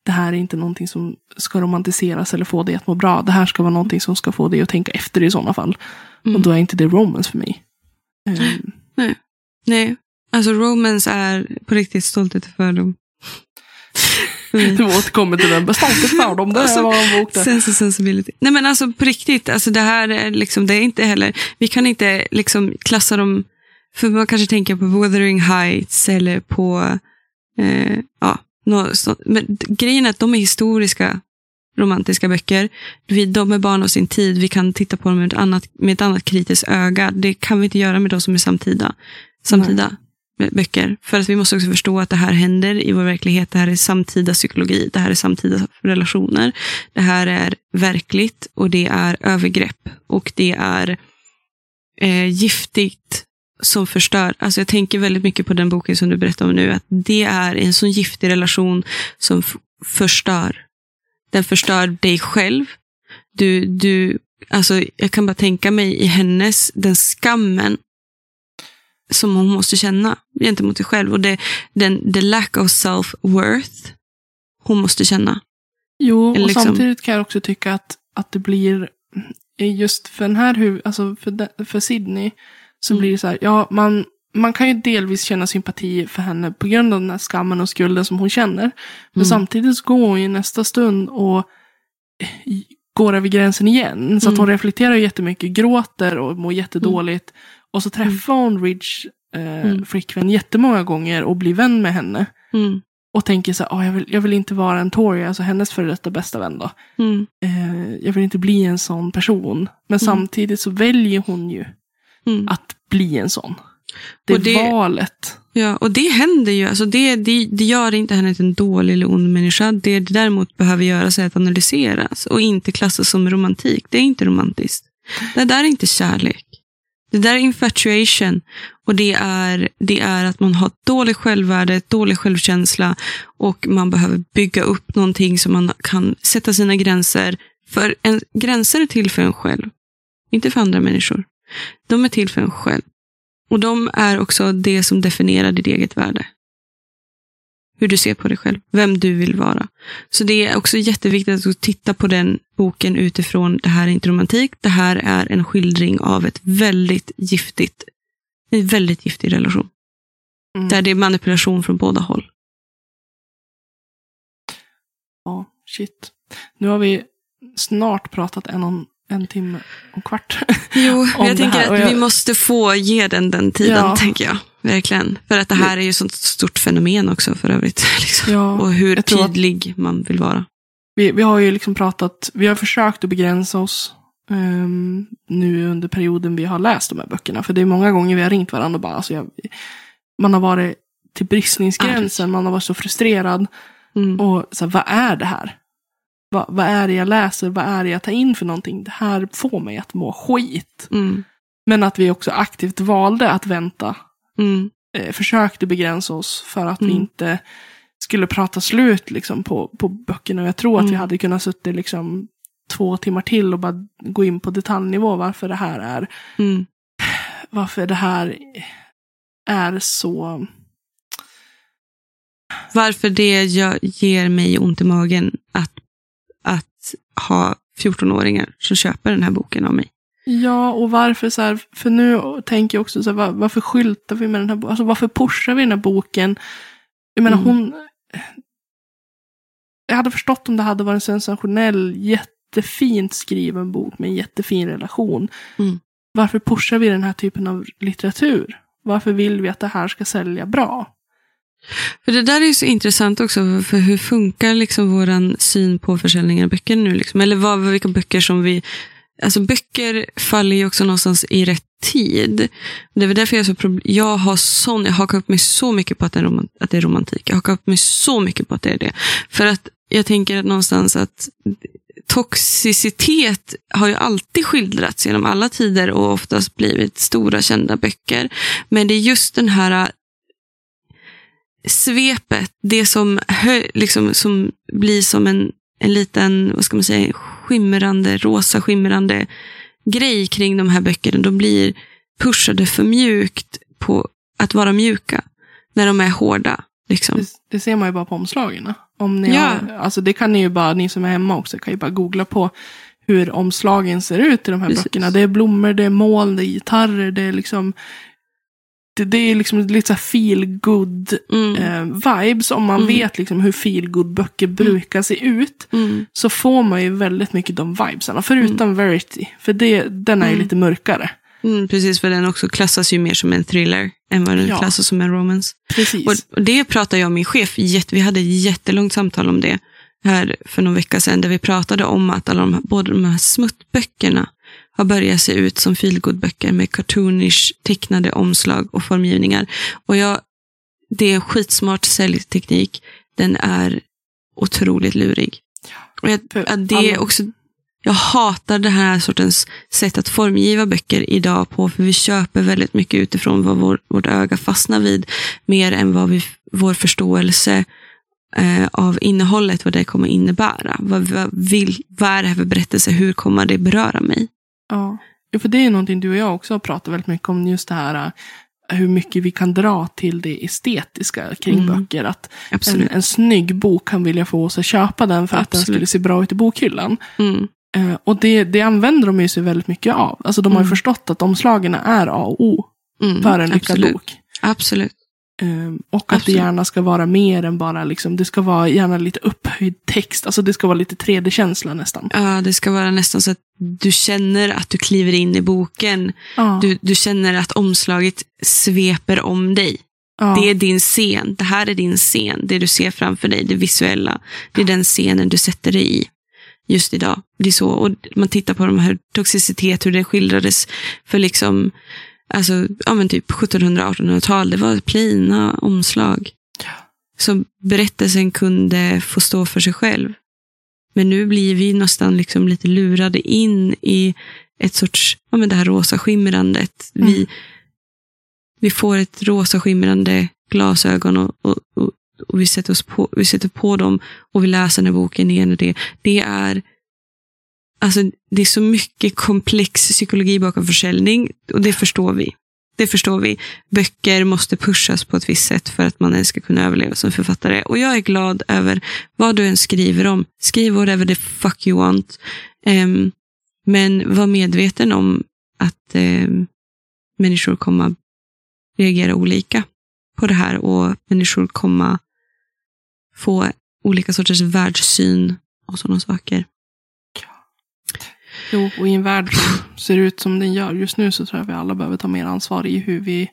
det här är inte någonting som ska romantiseras eller få dig att må bra. Det här ska vara någonting som ska få dig att tänka efter i sådana fall. Mm. Och då är inte det romance för mig. Um. Nej. Nej, alltså romance är på riktigt stolthet och fördom. Du återkommer till den beståndet för dem. Det alltså, var en bok där. Sense sensibility. Nej men alltså på riktigt, alltså det här är liksom, det är inte heller, vi kan inte liksom klassa dem, för man kanske tänker på Wuthering Heights eller på, eh, ja, no, så, men grejen är att de är historiska romantiska böcker. De är barn av sin tid, vi kan titta på dem med ett annat, med ett annat kritiskt öga. Det kan vi inte göra med de som är samtida, samtida böcker. För att vi måste också förstå att det här händer i vår verklighet. Det här är samtida psykologi, det här är samtida relationer. Det här är verkligt och det är övergrepp och det är eh, giftigt som förstör. Alltså jag tänker väldigt mycket på den boken som du berättade om nu. Att det är en sån giftig relation som förstör. Den förstör dig själv. Du, du, alltså jag kan bara tänka mig i hennes, den skammen som hon måste känna gentemot sig själv. Och det, den, the lack of self-worth hon måste känna. Jo, och liksom... samtidigt kan jag också tycka att, att det blir, just för den här alltså för, för Sydney, så mm. blir det så här, ja, man, man kan ju delvis känna sympati för henne på grund av den här skammen och skulden som hon känner. Men mm. samtidigt så går hon i nästa stund och går över gränsen igen. Så mm. att hon reflekterar jättemycket, gråter och mår jättedåligt. Mm. Och så träffar hon Ridge eh, mm. flickvän jättemånga gånger och blir vän med henne. Mm. Och tänker så här, oh, jag, vill, jag vill inte vara en Tory, alltså hennes före detta bästa vän då. Mm. Eh, jag vill inte bli en sån person. Men mm. samtidigt så väljer hon ju mm. att bli en sån. Det är det, valet. Ja, och det händer ju. Alltså det, det, det gör inte henne till en dålig eller ond människa. Det det däremot behöver göras är att analyseras och inte klassas som romantik. Det är inte romantiskt. Det där är inte kärlek. Det där är infatuation och det är, det är att man har dåligt självvärde, dålig självkänsla och man behöver bygga upp någonting så man kan sätta sina gränser. För en, gränser är till för en själv, inte för andra människor. De är till för en själv. Och de är också det som definierar ditt eget värde hur du ser på dig själv, vem du vill vara. Så det är också jätteviktigt att titta på den boken utifrån, det här är inte romantik, det här är en skildring av ett väldigt giftigt, en väldigt giftig relation. Mm. Där det är manipulation från båda håll. Ja, shit. Nu har vi snart pratat en, om, en timme och kvart. Jo, jag tänker att jag... vi måste få ge den den tiden, ja. tänker jag. Verkligen. För att det här är ju ett sånt stort fenomen också för övrigt. Liksom. Ja, och hur tydlig att... man vill vara. Vi, vi har ju liksom pratat, vi har försökt att begränsa oss um, nu under perioden vi har läst de här böckerna. För det är många gånger vi har ringt varandra och bara, alltså jag, man har varit till bristningsgränsen, Arg. man har varit så frustrerad. Mm. Och så här, vad är det här? Vad, vad är det jag läser? Vad är det jag tar in för någonting? Det här får mig att må skit. Mm. Men att vi också aktivt valde att vänta Mm. Eh, försökte begränsa oss för att mm. vi inte skulle prata slut liksom, på, på böckerna. Och jag tror att vi mm. hade kunnat suttit liksom, två timmar till och bara gå in på detaljnivå varför det här är, Mm. varför det här är så, Varför det gör, ger mig ont i magen att, att ha 14-åringar som köper den här boken av mig. ja och varför så här, för nu tänker jag också så här, var, varför skyltar vi med den här boken, alltså varför pushar vi den här boken? Jag menar Mm. hon, jag hade förstått om det hade varit en sensationell, jättefint skriven bok med en jättefin relation. Mm. Varför pushar vi den här typen av litteratur? Varför vill vi att det här ska sälja bra? För det där är ju så intressant också, för hur funkar liksom våran syn på försäljning av böcker nu? Liksom? Eller vad, vilka böcker som vi... Alltså böcker faller ju också någonstans i rätt tid. Det är väl därför jag, så jag har sån, jag hakar upp mig så mycket på att det, är att det är romantik. Jag hakar upp mig så mycket på att det är det. För att jag tänker att någonstans att toxicitet har ju alltid skildrats genom alla tider och oftast blivit stora kända böcker. Men det är just den här svepet, det som, hö, liksom, som blir som en, en liten, vad ska man säga, skimrande, rosa skimrande grej kring de här böckerna. De blir pushade för mjukt på att vara mjuka när de är hårda. Liksom. Det, det ser man ju bara på omslagen. Om ni Ja. har, alltså det kan ni ju bara, ni som är hemma också, kan ju bara googla på hur omslagen ser ut i de här Precis. böckerna. Det är blommor, det är moln, det är gitarrer, det är liksom det, det är liksom lite feel good Mm. eh, vibes. Om man Mm. vet liksom hur feel good böcker brukar se ut. Mm. Så får man ju väldigt mycket de vibesarna. Förutom Verity. För det, den är ju Mm. lite mörkare. Mm, precis, för den också klassas ju mer som en thriller än vad den Ja. klassas som en romance. Precis. Och det pratade jag och min chef, vi hade ett jättelångt samtal om det här för någon vecka sedan, där vi pratade om att alla de här, både de här smuttböckerna har börjat se ut som feelgood-böcker med cartoonish tecknade omslag och formgivningar. Och jag, det är skitsmart säljteknik. Den är otroligt lurig. Och jag, det är också, jag hatar den här sortens sätt att formgiva böcker idag på, för vi köper väldigt mycket utifrån vad vår, vårt öga fastnar vid, mer än vad vi, vår förståelse eh, av innehållet, vad det kommer innebära. Vad, vad, vill, vad är det här för berättelse? Hur kommer det beröra mig? Ja. Jo, för det är någonting du och jag också har pratat väldigt mycket om. Just det här äh, hur mycket vi kan dra till det estetiska kring Mm. böcker. Att en, Absolut. en snygg bok kan vilja få oss att köpa den för att den Absolut. skulle se bra ut i bokhyllan. Mm. Eh, och det, det använder de ju sig väldigt mycket av. Alltså de har ju Mm. förstått att omslagen är A och O Mm. för en lyckad Absolut. bok. Absolut. Eh, och att Absolut. det gärna ska vara mer än bara liksom, det ska vara gärna lite upphöjd text. Alltså det ska vara lite 3D-känsla nästan. Ja, det ska vara nästan så att du känner att du kliver in i boken. Ja, Du, du känner att omslaget sveper om dig. ja, Det är din scen. Det här är din scen. Det du ser framför dig, det visuella. Det är den scenen du sätter dig i just idag. Det är så. Och man tittar på de här toxicitet, hur det skildrades för liksom, alltså, ja men typ 1700-1800-tal. Det var plina omslag. Så berättelsen kunde få stå för sig själv. Men nu blir vi nästan liksom lite lurade in i ett sorts, ja men det här rosa skimrandet. Vi, Mm. vi får ett rosa skimrande glasögon och, och, och, och vi, sätter oss på, vi sätter på dem och vi läser den här boken igen. Och det, det är alltså det är så mycket komplex psykologi bakom försäljning och det förstår vi. Det förstår vi. Böcker måste pushas på ett visst sätt för att man ens ska kunna överleva som författare. Och jag är glad över vad du än skriver om. Skriv whatever the fuck you want. Ehm, men var medveten om att ehm, människor kommer reagera olika på det här och människor kommer få olika sorters världssyn och sådana saker. Jo, och i en värld som ser ut som den gör just nu så tror jag vi alla behöver ta mer ansvar i hur vi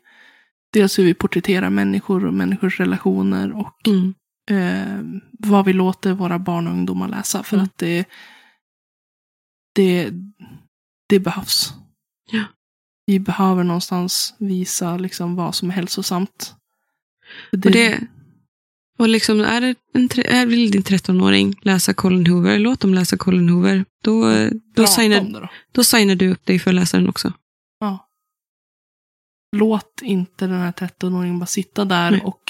dels hur vi porträtterar människor och människors relationer och Mm. eh, vad vi låter våra barn och ungdomar läsa. För Mm. att det, det, det behövs. Ja. Vi behöver någonstans visa liksom vad som är hälsosamt. För Och, det, och liksom, är, det en, är vill din 13-åring läsa Colin Hoover, låt dem läsa Colin Hoover. Då, då, prata signar, då. då signar du upp dig för att läsa den också. Ja. Låt inte den här 13-åringen bara sitta där Nej. och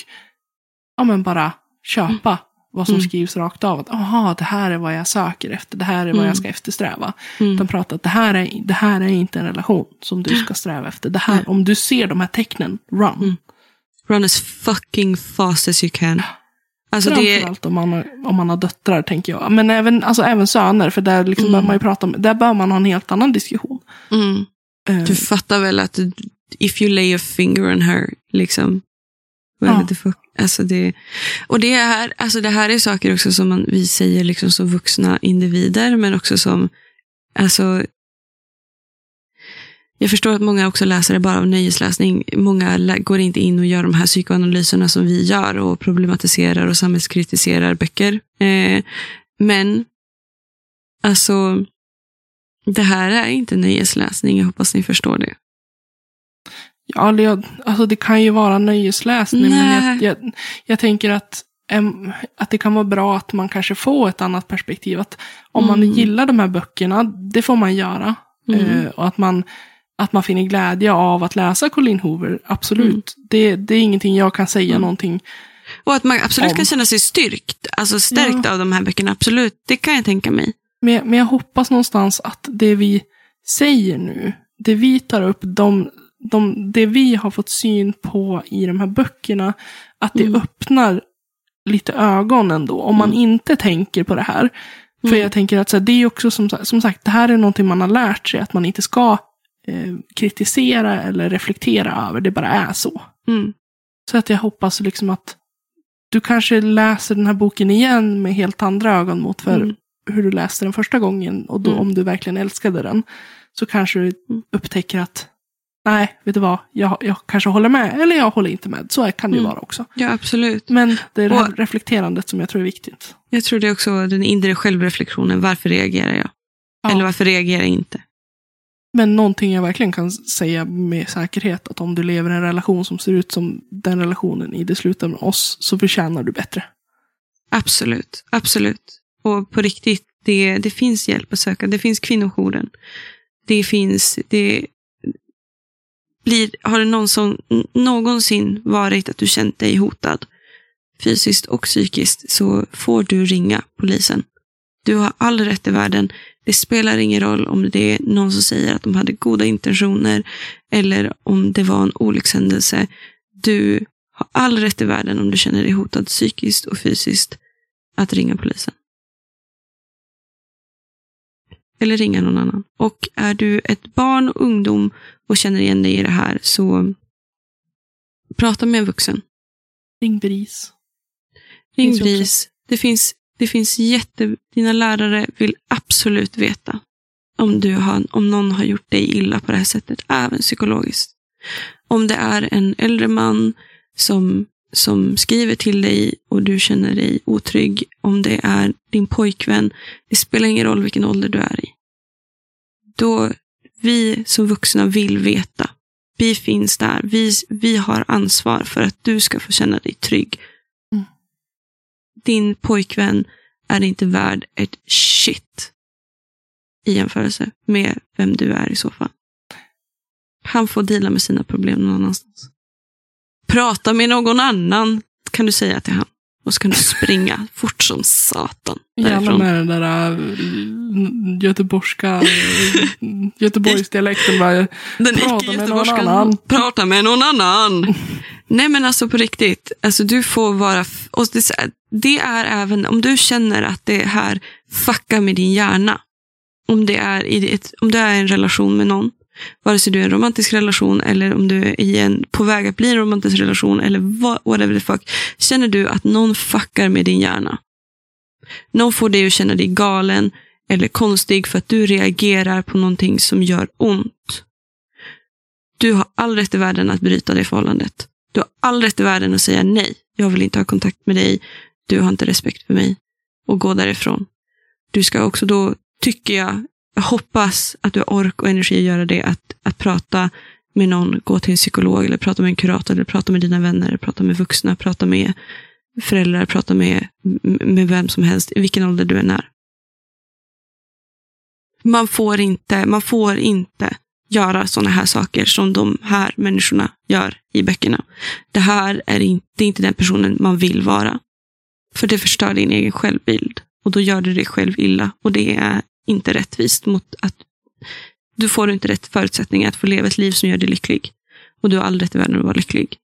ja, men bara köpa vad som Mm. skrivs rakt av. Att aha, det här är vad jag söker efter. Det här är vad Mm. jag ska eftersträva. Mm. De pratar att det här, är, det här är inte en relation som du ska sträva efter. Det här, om du ser de här tecknen, run. Run as fucking fast as you can. Alltså det, Framförallt om man, har, om man har döttrar, tänker jag. Men även, alltså, även söner, för där liksom Mm. bör man ju prata om, där bör man ha en helt annan diskussion. mm, Eh, du fattar väl att if you lay a finger on her, liksom. Ja. the fuck? Alltså det, och det här, alltså det här är saker också som man, vi säger liksom som vuxna individer, men också som, alltså, jag förstår att många också läser det bara av nöjesläsning. Många går inte in och gör de här psykoanalyserna som vi gör och problematiserar och samhällskritiserar böcker. Eh, men, alltså, det här är inte nöjesläsning. Jag hoppas ni förstår det. Ja, det, alltså det kan ju vara nöjesläsning, men Nej. jag, jag, jag tänker att, att det kan vara bra att man kanske får ett annat perspektiv. Att om man Mm. gillar de här böckerna, det får man göra. Mm. Eh, och att man, att man finner glädje av att läsa Colleen Hoover, absolut. Mm. Det, det är ingenting jag kan säga Mm. någonting. Och att man absolut Om. kan känna sig styrkt, alltså stärkt av de här böckerna. Absolut, det kan jag tänka mig. Men, men jag hoppas någonstans att det vi säger nu, det vi tar upp, de, de, det vi har fått syn på i de här böckerna, att det Mm. öppnar lite ögon ändå. Om man Mm. inte tänker på det här. För Mm. jag tänker att så här, det är också som, som sagt, det här är någonting man har lärt sig, att man inte ska eh, kritisera eller reflektera över, det bara är så. Mm. Så att jag hoppas liksom att du kanske läser den här boken igen med helt andra ögon mot för Mm. hur du läste den första gången. Och då Mm. om du verkligen älskade den. Så kanske du Mm. upptäcker att nej, vet du vad, jag, jag kanske håller med. Eller jag håller inte med. Så kan det ju Mm. vara också. Ja, absolut. Men det är Och- reflekterandet som jag tror är viktigt. Jag tror det är också den inre självreflektionen. Varför reagerar jag? Ja. Eller varför reagerar jag inte? Men någonting jag verkligen kan säga med säkerhet. Att om du lever i en relation som ser ut som den relationen i det slutar med oss. Så förtjänar du bättre. Absolut, absolut. Och på riktigt, det, det finns hjälp att söka. Det finns kvinnojouren. Det finns, det blir, har det någonsin, någonsin varit att du känt dig hotad fysiskt och psykiskt så får du ringa polisen. Du har all rätt i världen. Det spelar ingen roll om det är någon som säger att de hade goda intentioner eller om det var en olyckshändelse. Du har all rätt i världen om du känner dig hotad psykiskt och fysiskt att ringa polisen. Eller ringa någon annan. Och är du ett barn och ungdom och känner igen dig i det här så prata med en vuxen. Ring BRIS. Ring BRIS. Det finns, det finns jätte... Dina lärare vill absolut veta om, du har, om någon har gjort dig illa på det här sättet, även psykologiskt. Om det är en äldre man som, som skriver till dig och du känner dig otrygg, om det är din pojkvän, det spelar ingen roll vilken ålder du är i. Då, vi som vuxna vill veta. Vi finns där. Vi, vi har ansvar för att du ska få känna dig trygg. Din pojkvän är inte värd ett shit i jämförelse med vem du är i så fall. Han får dela med sina problem någon annanstans. Prata med någon annan kan du säga till han. Och så kan du springa fort som satan. Gärna med den där äh, göteborgska Göteborgsdialekten. Bara, Den icke göteborgskan. Prata med någon annan. Nej men alltså på riktigt. Alltså du får vara... Och det, det är även om du känner att det här fuckar med din hjärna. Om det är i ett, om du är i en relation med någon. Vare sig du är i en romantisk relation eller om du är i en, på väg att bli en romantisk relation eller whatever the fuck. Känner du att någon fuckar med din hjärna. Någon får dig att känna dig galen eller konstig för att du reagerar på någonting som gör ont. Du har all rätt i världen att bryta det förhållandet. Du har all rätt i världen att säga nej. Jag vill inte ha kontakt med dig. Du har inte respekt för mig. Och gå därifrån. Du ska också då, tycker jag, jag hoppas att du har ork och energi att göra det. Att, att prata med någon, gå till en psykolog eller prata med en kurator eller prata med dina vänner, prata med vuxna, prata med föräldrar, prata med, med vem som helst, i vilken ålder du än är. Man får inte, man får inte göra sådana här saker som de här människorna gör i böckerna. Det här är inte, det är inte den personen man vill vara. För det förstör din egen självbild. Och då gör du dig själv illa. Och det är inte rättvist mot att du får inte rätt förutsättningar att få leva ett liv som gör dig lycklig. Och du har all rätt i världen att vara lycklig.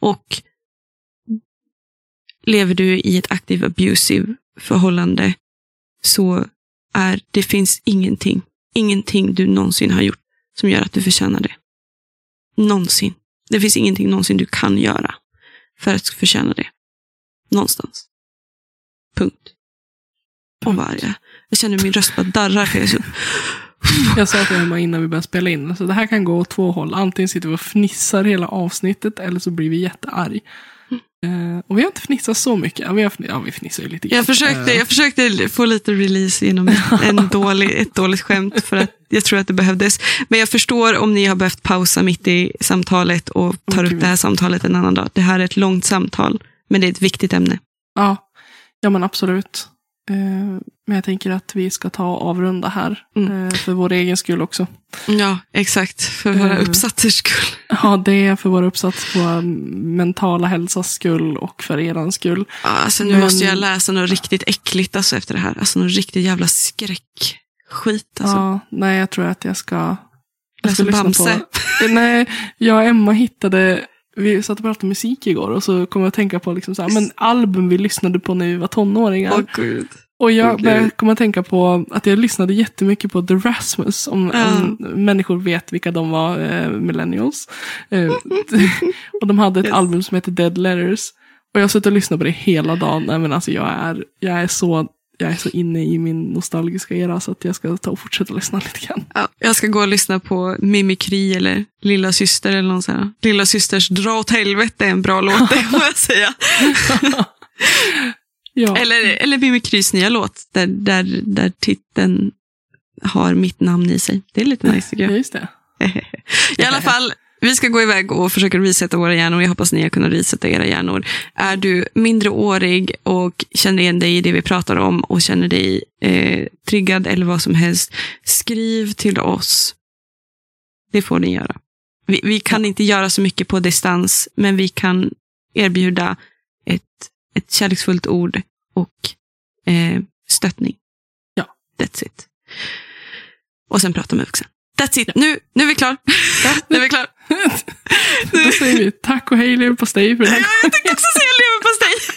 Och lever du i ett aktivt abusive förhållande så är det finns ingenting, ingenting du någonsin har gjort som gör att du förtjänar det. Någonsin. Det finns ingenting någonsin du kan göra för att förtjäna det. Någonstans. Punkt. Och varje. Jag känner min röst bara darrar. För jag, så, Jag sa till Emma innan vi började spela in, så det här kan gå åt två håll. Antingen sitter vi och fnissar hela avsnittet, eller så blir vi jättearg. Eh, och vi har inte fnissat så mycket. Ja, vi, har, ja, vi fnissar ju lite grann. jag, försökte, jag försökte få lite release genom en dålig, ett dåligt skämt för att jag tror att det behövdes. Men jag förstår om ni har behövt pausa mitt i samtalet och tar Okej. upp det här samtalet en annan dag. Det här är ett långt samtal, men det är ett viktigt ämne. ja, ja, men absolut. Eh, men jag tänker att vi ska ta och avrunda här. Mm. Eh, för vår egen skull också. Ja, exakt. För våra Eh. uppsatsers skull. Ja, det är för vår uppsats, vår mentala hälsas skull och för eran skull. Ja, Alltså, nu Men- måste jag läsa något riktigt äckligt alltså, efter det här. Alltså något riktigt jävla skräckskit. Alltså. Ja, nej, jag tror att jag ska... Jag Läsa ska lyssna Bamse. på... Nej, jag och Emma hittade... Vi satt och pratade musik igår och så kom jag att tänka på liksom så här, men album vi lyssnade på när vi var tonåringar. Åh gud. och jag började komma att tänka på att jag lyssnade jättemycket på The Rasmus. Om, Ja. om människor vet vilka de var, eh, millennials. Eh, och de hade ett Yes. album som heter Dead Letters. Och jag har suttit och lyssnat på det hela dagen. Nej, men alltså jag är, jag är så jag är så inne i min nostalgiska era så att jag ska ta och fortsätta lyssna lite grann. Ja, jag ska gå och lyssna på Mimikry eller Lilla Syster eller någon sån här. Lilla Systers Dra åt helvete är en bra låt, det får jag säga. Ja, Eller, eller Mimikrys nya låt, där, där, där titeln har mitt namn i sig. Det är lite nice tycker ja, jag. just det. I alla fall, vi ska gå iväg och försöka resetta våra hjärnor. Jag hoppas ni har kunnat resetta era hjärnor. Är du mindreårig och känner igen dig i det vi pratar om och känner dig eh, triggad eller vad som helst, skriv till oss. Det får ni göra. Vi, vi kan inte göra så mycket på distans, men vi kan erbjuda ett, ett kärleksfullt ord och eh, stöttning. Ja. That's it. Och sen prata med vuxen. That's it. Nu, nu är vi klar. nu är vi klar. Då säger vi tack och hej leverpastej för den här Ja, jag tänkte också säga leverpastej.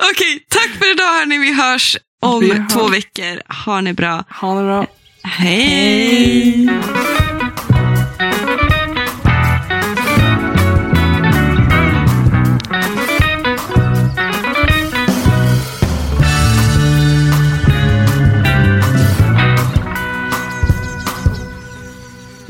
Okej, tack för idag hörni. Vi hörs om Vi hörs. två veckor. Ha det bra. Ha det bra. Hej!